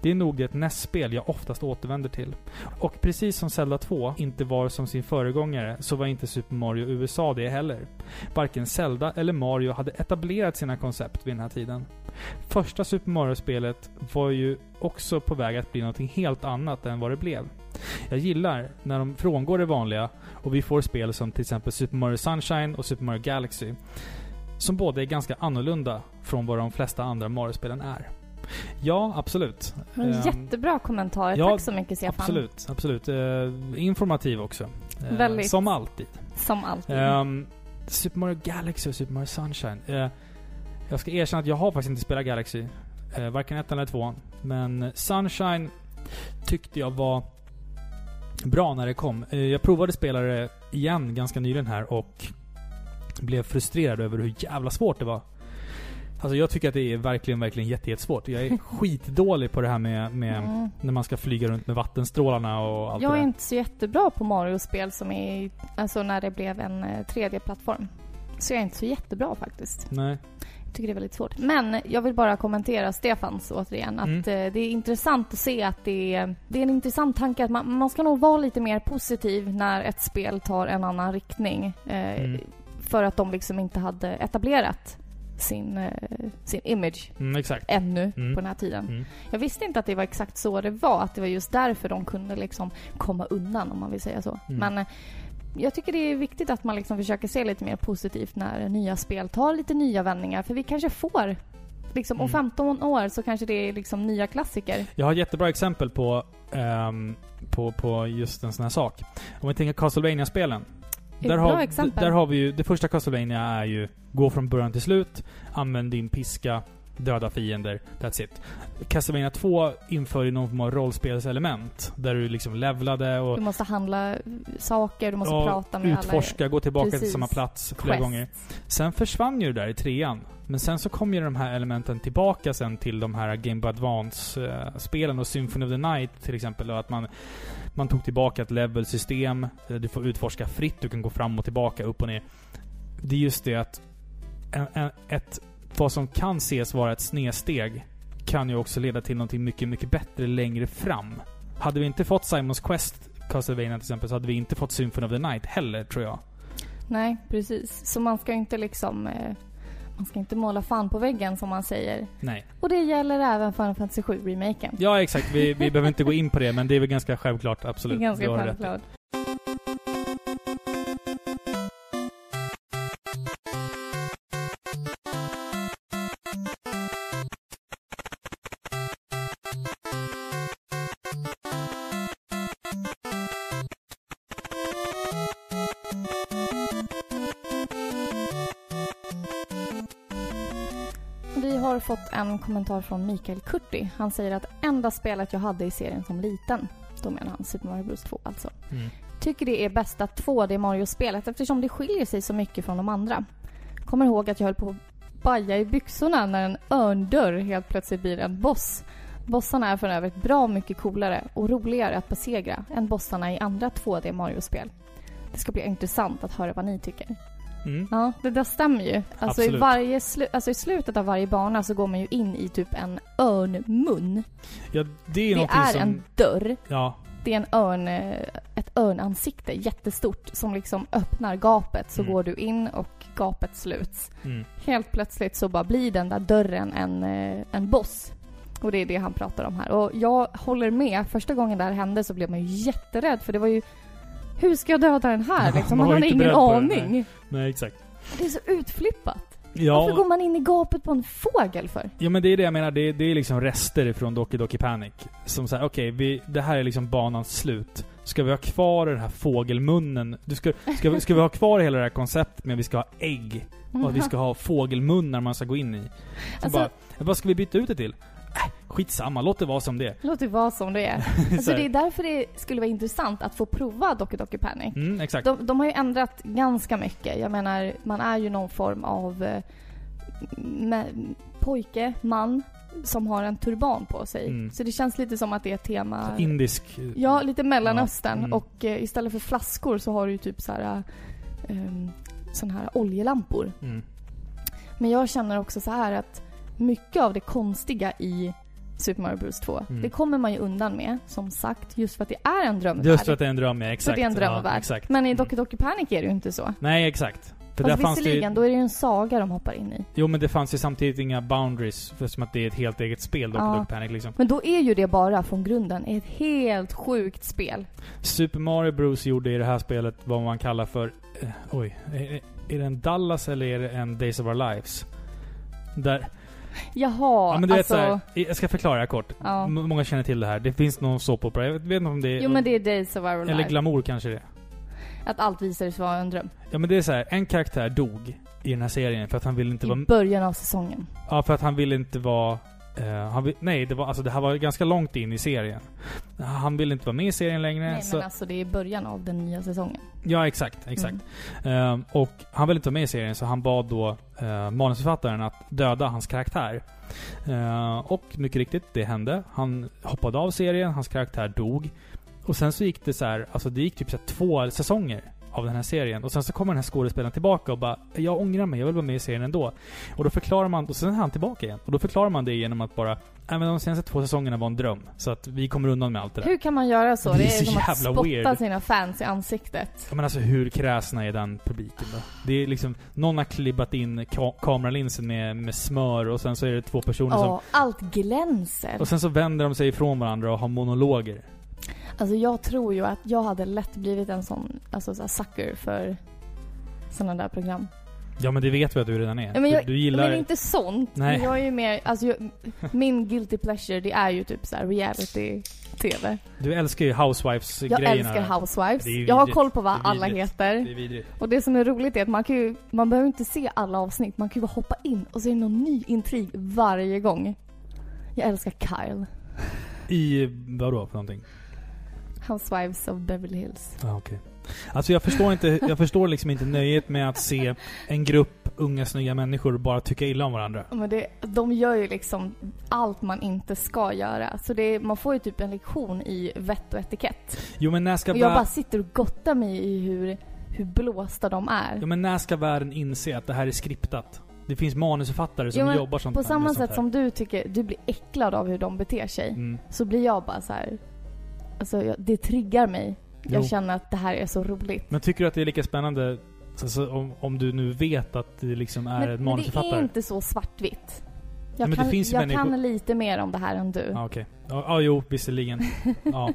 Det är nog det nästspel jag oftast återvänder till. Och precis som Zelda 2 inte var som sin föregångare så var inte Super Mario USA det heller. Varken Zelda eller Mario hade etablerat sina koncept vid den här tiden. Första Super Mario-spelet var ju också på väg att bli något helt annat än vad det blev. Jag gillar när de frångår det vanliga och vi får spel som till exempel Super Mario Sunshine och Super Mario Galaxy. Som båda är ganska annorlunda från vad de flesta andra Mario-spelen är. Ja, absolut. Men Ehm, jättebra kommentar. ja, Tack så mycket Stefan. Absolut, absolut. Eh, informativ också. Eh, Väldigt. Som alltid. Som alltid. Ehm, Super Mario Galaxy och Super Mario Sunshine. Eh, jag ska erkänna att jag har faktiskt inte spelat Galaxy. Uh, varken ettan eller tvåan. Men Sunshine tyckte jag var bra när det kom. Eh, jag provade spela det igen ganska nyligen här och blev frustrerad över hur jävla svårt det var. Alltså jag tycker att det är verkligen, verkligen jätte, jättesvårt. Jag är skitdålig på det här med, med Mm. när man ska flyga runt med vattenstrålarna och allt Jag det är inte så jättebra på Mario-spel som är, alltså när det blev en eh, 3D-plattform. Så jag är inte så jättebra faktiskt. Nej. Jag tycker det är väldigt svårt. Men jag vill bara kommentera Stefans återigen. Att Mm. eh, det är intressant att se att det är, det är en intressant tanke att man, man ska nog vara lite mer positiv när ett spel tar en annan riktning. Eh, Mm. För att de liksom inte hade etablerat sin, eh, sin image Mm, ännu Mm. på den här tiden. Mm. Jag visste inte att det var exakt så det var. Att det var just därför de kunde liksom komma undan om man vill säga så. Mm. Men eh, jag tycker det är viktigt att man liksom försöker se lite mer positivt när nya spel tar lite nya vändningar. För vi kanske får Liksom, Om Mm. 15 år så kanske det är liksom nya klassiker. Jag har ett jättebra exempel på, ehm, på, på just en sån här sak. Om vi tänker Castlevania-spelen. Ett Där bra har, exempel. där har vi ju, det första Castlevania är ju gå från början till slut, använd din piska, döda fiender, that's it. Castlevania 2 inför ju någon form av rollspelselement. Där du liksom levlade och Du måste handla saker, du måste prata med utforska, gå tillbaka till Precis. samma plats alla flera quests. gånger. Sen försvann ju det där i trean. Men sen så kom ju de här elementen tillbaka sen till de här Game Boy Advance-spelen och Symphony of the Night till exempel. Och att man, man tog tillbaka ett level-system. Eh, du får utforska fritt, du kan gå fram och tillbaka, upp och ner. Det är just det att en, en, ett, vad som kan ses vara ett snedsteg kan ju också leda till någonting mycket, mycket bättre längre fram. Hade vi inte fått Simons Quest Castlevania till exempel så hade vi inte fått Symphony of the Night heller, tror jag. Nej, precis. Så man ska inte liksom... Eh, man ska inte måla fan på väggen som man säger. Nej. Och det gäller även Final Fantasy 7-remaken. Ja, exakt. Vi, vi behöver inte gå in på det, men det är väl ganska självklart. Det Absolut. är ganska självklart. En kommentar från Mikael Kurti. Han säger att enda spelet jag hade i serien som liten, då menar han Super Mario Bros 2 alltså, Mm. tycker det är bästa 2D Mario-spelet eftersom det skiljer sig så mycket från de andra. Kommer ihåg att jag höll på att baja i byxorna när en örndörr helt plötsligt blir en boss. Bossarna är för övrigt bra mycket coolare och roligare att besegra än bossarna i andra 2D Mario-spel. Det ska bli intressant att höra vad ni tycker. Mm. Ja, det där stämmer ju. Alltså i, varje slu- alltså i slutet av varje bana så går man ju in i typ en örnmun. Ja, det är Det är som... en dörr. Ja. Det är en örn, eh, ett örnansikte, jättestort, som liksom öppnar gapet. Så Mm. går du in och gapet sluts. Mm. Helt plötsligt så bara blir den där dörren en, eh, en boss. Och det är det han pratar om här. Och jag håller med. Första gången det här hände så blev man ju jätterädd för det var ju... Hur ska jag döda den här liksom? Man Man, inte ingen aning. Nej, exakt. Det är så utflippat. Varför Ja, går man in i gapet på en fågel för? ja, men det är det jag menar. Det är, det är liksom rester från Doki Doki Panic. Som säger, okej, vi det här är liksom banans slut. Ska vi ha kvar den här fågelmunnen? Du ska, ska, vi, ska vi ha kvar hela det här konceptet med att vi ska ha ägg? Och att vi ska ha fågelmunnar man ska gå in i? Så Alltså- bara, vad ska vi byta ut det till? Äh, skitsamma, låt det vara som det Låt det vara som det är. Så Alltså det är därför det skulle vara intressant att få prova Doki Doki Panic. Mm, exakt. De, de har ju ändrat ganska mycket. Jag menar, man är ju någon form av eh, med, pojke, man, som har en turban på sig. Mm. Så det känns lite som att det är ett tema... Indisk... Ja, lite Mellanöstern. Ja, mm. Och eh, istället för flaskor så har du ju typ så här... Um, sån här oljelampor. Mm. Men jag känner också så här att mycket av det konstiga i Super Mario Bros 2, Mm. det kommer man ju undan med, som sagt, just för att det är en drömvärld. Just för att det är en dröm, ja. Exakt. det är en drömvärld. Ja, exakt. Men i Mm. Doki Doki Panic är det ju inte så. Nej, exakt. För Fast där fanns det ju... visserligen, då är det ju en saga de hoppar in i. Jo, men det fanns ju samtidigt inga boundaries, för som att det är ett helt eget spel, Doki Ja. Doki Panic liksom. Men då är ju det bara från grunden ett helt sjukt spel. Super Mario Bros gjorde i det här spelet vad man kallar för... Eh, oj. Är, är det en Dallas eller är det en Days of Our Lives? Där... Jaha, Ja, men du alltså... vet såhär, jag ska förklara här kort. Ja. Många känner till det här. Det finns någon såpopera, jag vet inte om det är... Jo men det är Days of Our Eller Life. Glamour kanske det. Att allt visade sig vara en dröm. Ja men det är så här, en karaktär dog i den här serien för att han ville inte I vara... början av säsongen. Ja, för att han ville inte vara... eh, han vill, nej, det var, alltså det här var ganska långt in i serien. Han ville inte vara med i serien längre. Nej så, men alltså det är början av den nya säsongen. Ja, exakt. exakt. Mm. Ehm, och han ville inte vara med i serien, så han bad då uh, manusförfattaren att döda hans karaktär. Ehm, och mycket riktigt, det hände. Han hoppade av serien, hans karaktär dog. Och sen så gick det så här, alltså det gick typ så två säsonger av den här serien. Och sen så kommer den här skådespelaren tillbaka och bara Jag ångrar mig, jag vill vara med i serien ändå. Och då förklarar man, och sen är han tillbaka igen. Och då förklarar man det genom att bara Nej men de senaste två säsongerna var en dröm. Så att vi kommer undan med allt det där. Hur kan man göra så? Det Det är är, så som att spotta weird. sina fans i ansiktet. Ja, men alltså hur kräsna är den publiken då? Det är liksom, någon har klibbat in ka kameralinsen med, med smör och sen så är det två personer som... Ja, allt glänser. Och sen så vänder de sig ifrån varandra och har monologer. Alltså jag tror ju att jag hade lätt blivit en sån, alltså så sucker för sådana där program. Ja men det vet vi att du redan är. Ja, men jag, du, du gillar... Men inte sånt. Nej. Jag är ju mer, alltså jag, min guilty pleasure det är ju typ så här reality-tv. Du älskar ju Jag Housewives-grejerna. älskar Housewives. Jag har koll på vad alla heter. Det är vidrigt. Och det som är roligt är att man kan ju, man behöver inte se alla avsnitt. Man kan ju bara hoppa in och så är det någon ny intrig varje gång. Jag älskar Kyle. I vadå för någonting? Housewives of Beverly Hills. Ja, okej. Alltså jag förstår inte, jag förstår liksom inte nöjet med att se en grupp unga snygga människor bara tycka illa om varandra. Men det, de gör ju liksom allt man inte ska göra. Så det, man får ju typ en lektion i vett och etikett. Jo men när ska, Och jag bara sitter och gottar mig i hur, hur blåsta de är. ja, men när ska världen inse att det här är skriptat? Det finns manusförfattare som Jo, jobbar sånt På samma sätt som du tycker, du blir äcklad av hur de beter sig. Mm. Så blir jag bara så här. Alltså jag, det triggar mig. Jag Jo. känner att det här är så roligt. Men tycker du att det är lika spännande alltså, om, om du nu vet att det liksom är Men, en men det manusförfattare? är inte så svartvitt. Jag, men det kan, jag människor- kan lite mer om det här än du. Ja, okej. Ja, ja, jo, visserligen. Ja.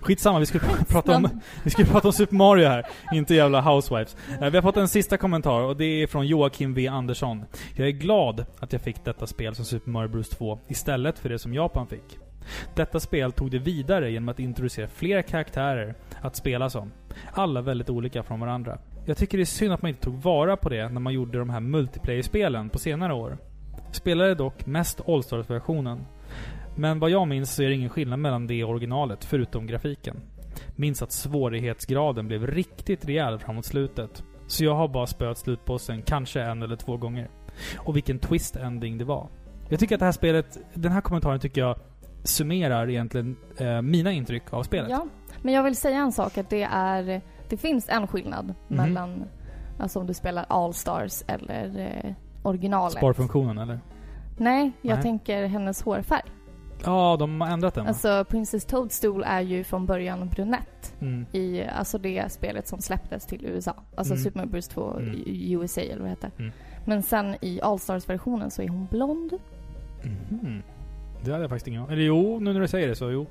Skitsamma, vi skulle prata om, vi skulle prata om Super Mario här, inte jävla Housewives. Eh, Vi har fått en sista kommentar och det är från Joakim V Andersson. Jag är glad att jag fick detta spel som Super Mario Bros 2 istället för det som Japan fick. Detta spel tog det vidare genom att introducera fler karaktärer att spela som. Alla väldigt olika från varandra. Jag tycker det är synd att man inte tog vara på det när man gjorde de här multiplayer-spelen på senare år. Spelade dock mest allstars-versionen. Men vad jag minns så är det ingen skillnad mellan det och originalet, förutom grafiken. Minns att svårighetsgraden blev riktigt rejäl framåt slutet. Så jag har bara spöat slutbossen kanske en eller två gånger. Och vilken twist-ending det var. Jag tycker att det här spelet, den här kommentaren tycker jag summerar egentligen eh, mina intryck av spelet. Ja, men jag vill säga en sak att det är, det finns en skillnad Mhm. mellan, alltså om du spelar All Stars eller eh, originalet. Sparfunktionen eller? Nej, jag Nej. tänker hennes hårfärg. Ja, de har ändrat den va? Alltså Princess Toadstool är ju från början brunett Mm. i alltså det spelet som släpptes till USA. Alltså Mm. Super Mario Bros 2 Mm. USA eller vad det heter. Mm. Men sen i All Stars-versionen så är hon blond. Mhm. Det hade jag faktiskt ingen Eller jo, nu när du säger det så jo.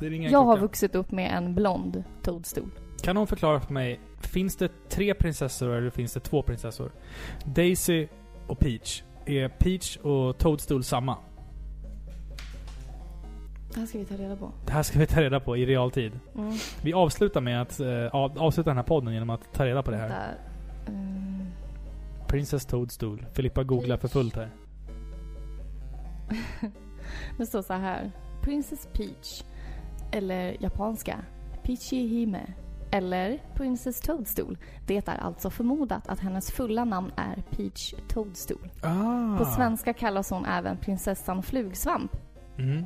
Det ringer en Jag har klocka. vuxit upp med en blond Toadstool. Kan någon förklara för mig, finns det tre prinsessor eller finns det två prinsessor? Daisy och Peach. Är Peach och Toadstool samma? Det här ska vi ta reda på. Det här ska vi ta reda på i realtid. Mm. Vi avslutar med att eh, av- avsluta den här podden genom att ta reda på det här. Där. Mm. Princess Toadstool. Filippa googlar för fullt här. Det står så här. Princess Peach. Eller japanska. Peachy Hime. Eller Princess Toadstool. Det är alltså förmodat att hennes fulla namn är Peach Toadstool. Ah. På svenska kallas hon även prinsessan Flugsvamp. Mm.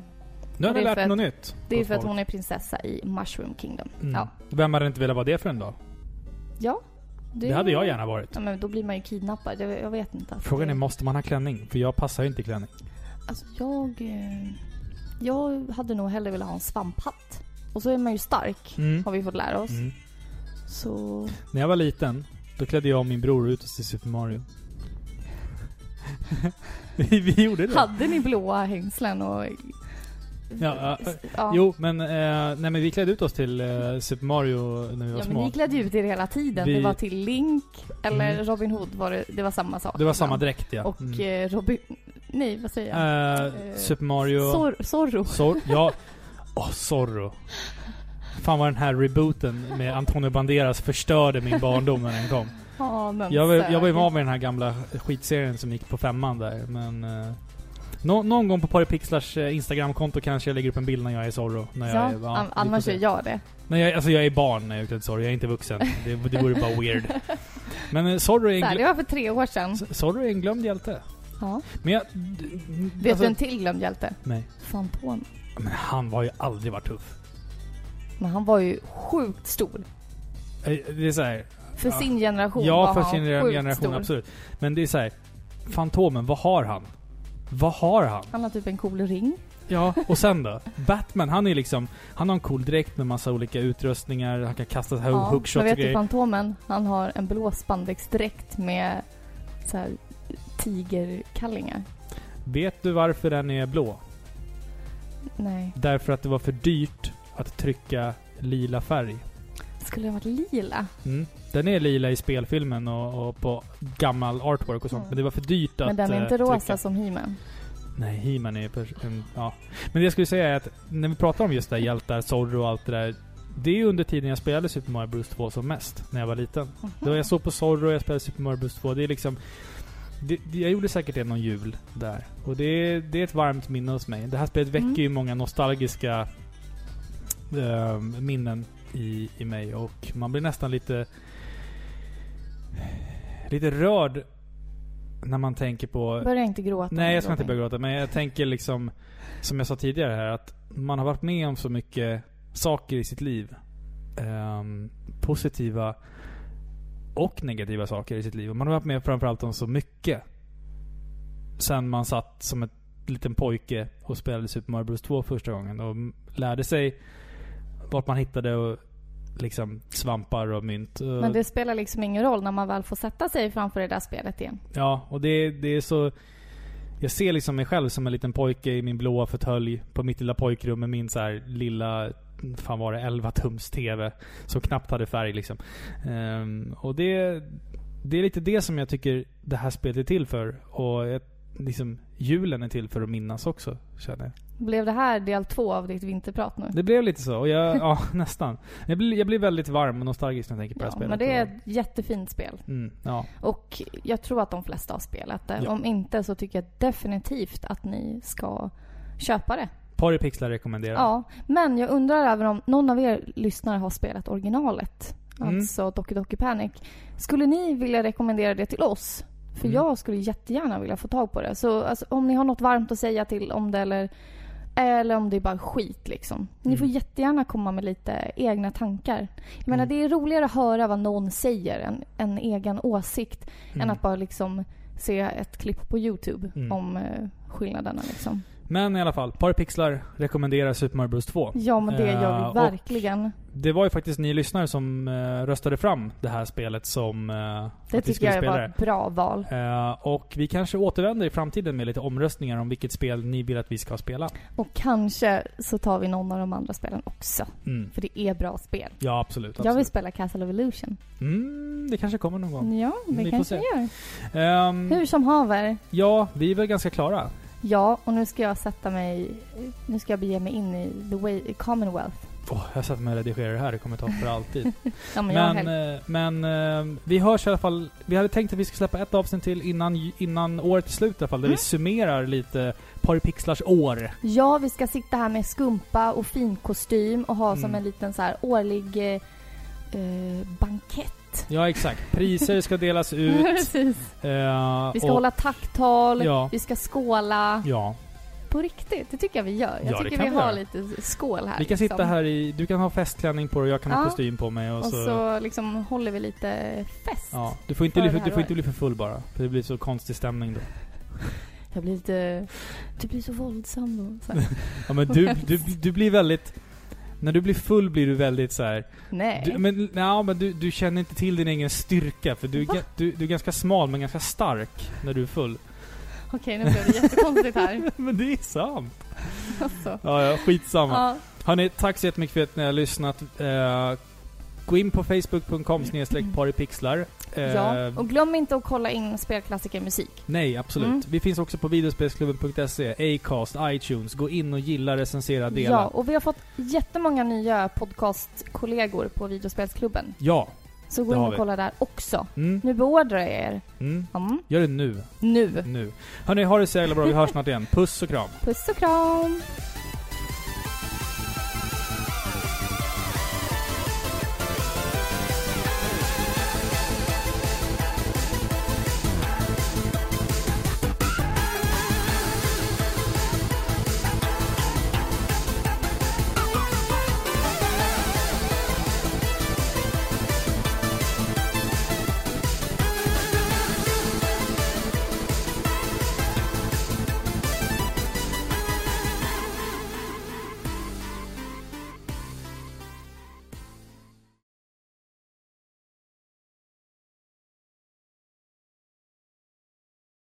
Nu har Det är lärt att- något nytt. Det är för att hon är prinsessa i Mushroom Kingdom. Mm. Ja. Vem hade inte velat vara det för en dag? Ja. Det, hade jag gärna varit. Ja, men då blir man ju kidnappad. Jag, jag vet inte. Frågan är, det- måste man ha klänning? För jag passar ju inte i klänning. Alltså jag... eh, Jag hade nog hellre velat ha en svamphatt. Och så är man ju stark, Mm. har vi fått lära oss. Mm. Så... När jag var liten, då klädde jag och min bror ut oss till Super Mario. vi, vi gjorde det. Hade ni blåa hängslen och... Ja, ja, ja. Jo, men, eh, nej, men vi klädde ut oss till eh, Super Mario när vi var Ja, men små. ni klädde ut er hela tiden. Vi- Det var till Link eller Mm. Robin Hood var det, det var samma sak. Det var samma dräkt ja. Och Mm. Robin... Nej, vad säger jag? Eh, Super Mario... Sor Zorro. Sor ja. Åh, Zorro. Fan vad den här rebooten med Antonio Banderas förstörde min barndom när den kom. Ja, men Jag var, jag ju van vid den här gamla skitserien som gick på femman där, men... Eh, nå, någon gång på Paripixlars eh, Instagramkonto kanske jag lägger upp en bild när jag är Zorro. När jag Ja, är, an- vi får annars är jag det. Nej, jag, alltså jag är barn när jag är utklädd Zorro, jag är inte vuxen. Det, det vore bara weird. Men eh, Zorro är, en det var för tre år sedan. Zorro är en glömd hjälte. Ja. Men jag... Vet alltså- du en till glömd hjälte? Nej. Fantom. Men han var ju aldrig varit tuff. Men han var ju sjukt stor. Eh, Det är så här, För Ja. sin generation Ja, var för han sin generation, stor. absolut. Men det är så här. Fantomen, vad har han? Vad har han? Han har typ en cool ring. Ja, och sen då? Batman, han är liksom... Han har en cool dräkt med massa olika utrustningar. Han kan kasta så här Ja, hookshots men och vet du grejer. Fantomen? Han har en blå spandexdräkt med så här tigerkallingar. Vet du varför den är blå? Nej. Därför att det var för dyrt att trycka lila färg. Skulle det ha varit lila? Mm. Den är lila i spelfilmen och, och på gammal artwork och sånt. Mm. Men det var för dyrt att Men den är eh, inte rosa trycka. som He-Man. Nej, He-Man är en, ja. Men det jag skulle säga är att när vi pratar om just det här hjältar, Zorro och allt det där. Det är under tiden jag spelade Super Mario Bros 2 som mest, när jag var liten. Det var jag såg på Zorro och jag spelade Super Mario Bros 2. Det är liksom... Det, jag gjorde säkert det någon jul där. Och det är, det är ett varmt minne hos mig. Det här spelet väcker Mm. ju många nostalgiska ehm, minnen i, i mig. Och man blir nästan lite... Lite rörd när man tänker på... Börja inte gråta. Nej, jag ska inte börja gråta. Men jag tänker liksom, som jag sa tidigare här, att man har varit med om så mycket saker i sitt liv. Ehm, positiva och negativa saker i sitt liv. Och man har varit med framförallt om så mycket. Sen man satt som en liten pojke och spelade Super Mario Bros 2 första gången. Och lärde sig vart man hittade och liksom svampar och mynt. Men det spelar liksom ingen roll när man väl får sätta sig framför det där spelet igen. Ja, och det, det är så... Jag ser liksom mig själv som en liten pojke i min blåa fåtölj på mitt lilla pojkrum med min så här lilla, fan var det, 11 tums TV. Som knappt hade färg liksom. Ehm, och det, det är lite det som jag tycker det här spelet är till för. Och jag, liksom, julen är till för att minnas också, känner jag. Blev det här del två av ditt vinterprat nu? Det blev lite så. Och jag, ja, nästan. Jag blir, jag blir väldigt varm och nostalgisk när jag tänker på det Ja, här spelet. men det är ett jättefint spel. Mm, ja. Och jag tror att de flesta har spelat det. Ja. Om inte så tycker jag definitivt att ni ska köpa det. Paripixlar rekommenderar. Ja, men jag undrar även om någon av er lyssnare har spelat originalet. Mm. Alltså Doki Doki Panic. Skulle ni vilja rekommendera det till oss? För Mm. jag skulle jättegärna vilja få tag på det. Så alltså, om ni har något varmt att säga till om det eller, eller om det är bara skit liksom. Ni Mm. får jättegärna komma med lite egna tankar. Jag menar, Mm. det är roligare att höra vad någon säger, en, en egen åsikt, än Mm. att bara liksom se ett klipp på YouTube Mm. om eh, skillnaderna liksom. Men i alla fall, Parapixlar rekommenderar Super Mario Bros 2. Ja, men det gör Eh, vi och- verkligen. Det var ju faktiskt ni lyssnare som eh, röstade fram det här spelet som uh, Det tycker jag spela var ett bra val. Eh, och vi kanske återvänder i framtiden med lite omröstningar om vilket spel ni vill att vi ska spela. Och kanske så tar vi någon av de andra spelen också. Mm. För det är bra spel. Ja, absolut. Jag vill absolut. spela Castle of Illusion. Mm, det kanske kommer någon gång. Ja, det Vi kanske gör. Ehm, Hur som haver. ja, vi är väl ganska klara. Ja, och nu ska jag sätta mig... Nu ska jag bege mig in i the way, Commonwealth. Åh, jag satt med och redigerade det här, det kommer ta för alltid. Ja, men, men eh, men eh, vi hörs i alla fall. Vi hade tänkt att vi ska släppa ett avsnitt till innan, innan året är slut i alla fall. Där Mm. vi summerar lite Paripixlars år. Ja, vi ska sitta här med skumpa och fin kostym och ha som Mm. en liten så här årlig eh, eh, bankett. Ja, exakt. Priser ska delas ut. Eh, Vi ska och- hålla tacktal, Ja. vi ska skåla. Ja. På riktigt, det tycker jag vi gör. Jag Ja, tycker vi vi har lite skål här. Vi kan sitta liksom. här i... Du kan ha festklänning på dig och jag kan ha Ja. kostym på mig. Och, Och så, så liksom håller vi lite fest. ja. Du får, inte bli, för, du får året. inte bli för full bara. För det blir så konstig stämning då. Jag blir lite... Du blir så våldsam då. Så. Ja, men du, du, du blir väldigt... När du blir full blir du väldigt så här. Nej. Du, men ja, men du, du känner inte till din egen styrka. För du, är du, du är ganska smal men ganska stark när du är full. Okej, nu blev det jättekonstigt här. men det är sant. Alltså. Ja, ja, skitsamma. Ja, Hörni, tack så jättemycket för att ni har lyssnat. Eh, gå in på facebook.com paripixlar. Eh, ja. Och glöm inte att kolla in spelklassiker musik. Nej, absolut. Mm. Vi finns också på videospelsklubben.se, Acast, iTunes. Gå in och gilla, recensera, dela. Ja, och vi har fått jättemånga nya podcastkollegor på videospelsklubben. Ja. Så gå in och kolla där också. Mm. Nu beordrar jag er. Mm. Mm. Gör det nu. Nu. Nu. Hörni, ha det så jävla bra. Vi hörs snart igen. Puss och kram. Puss och kram!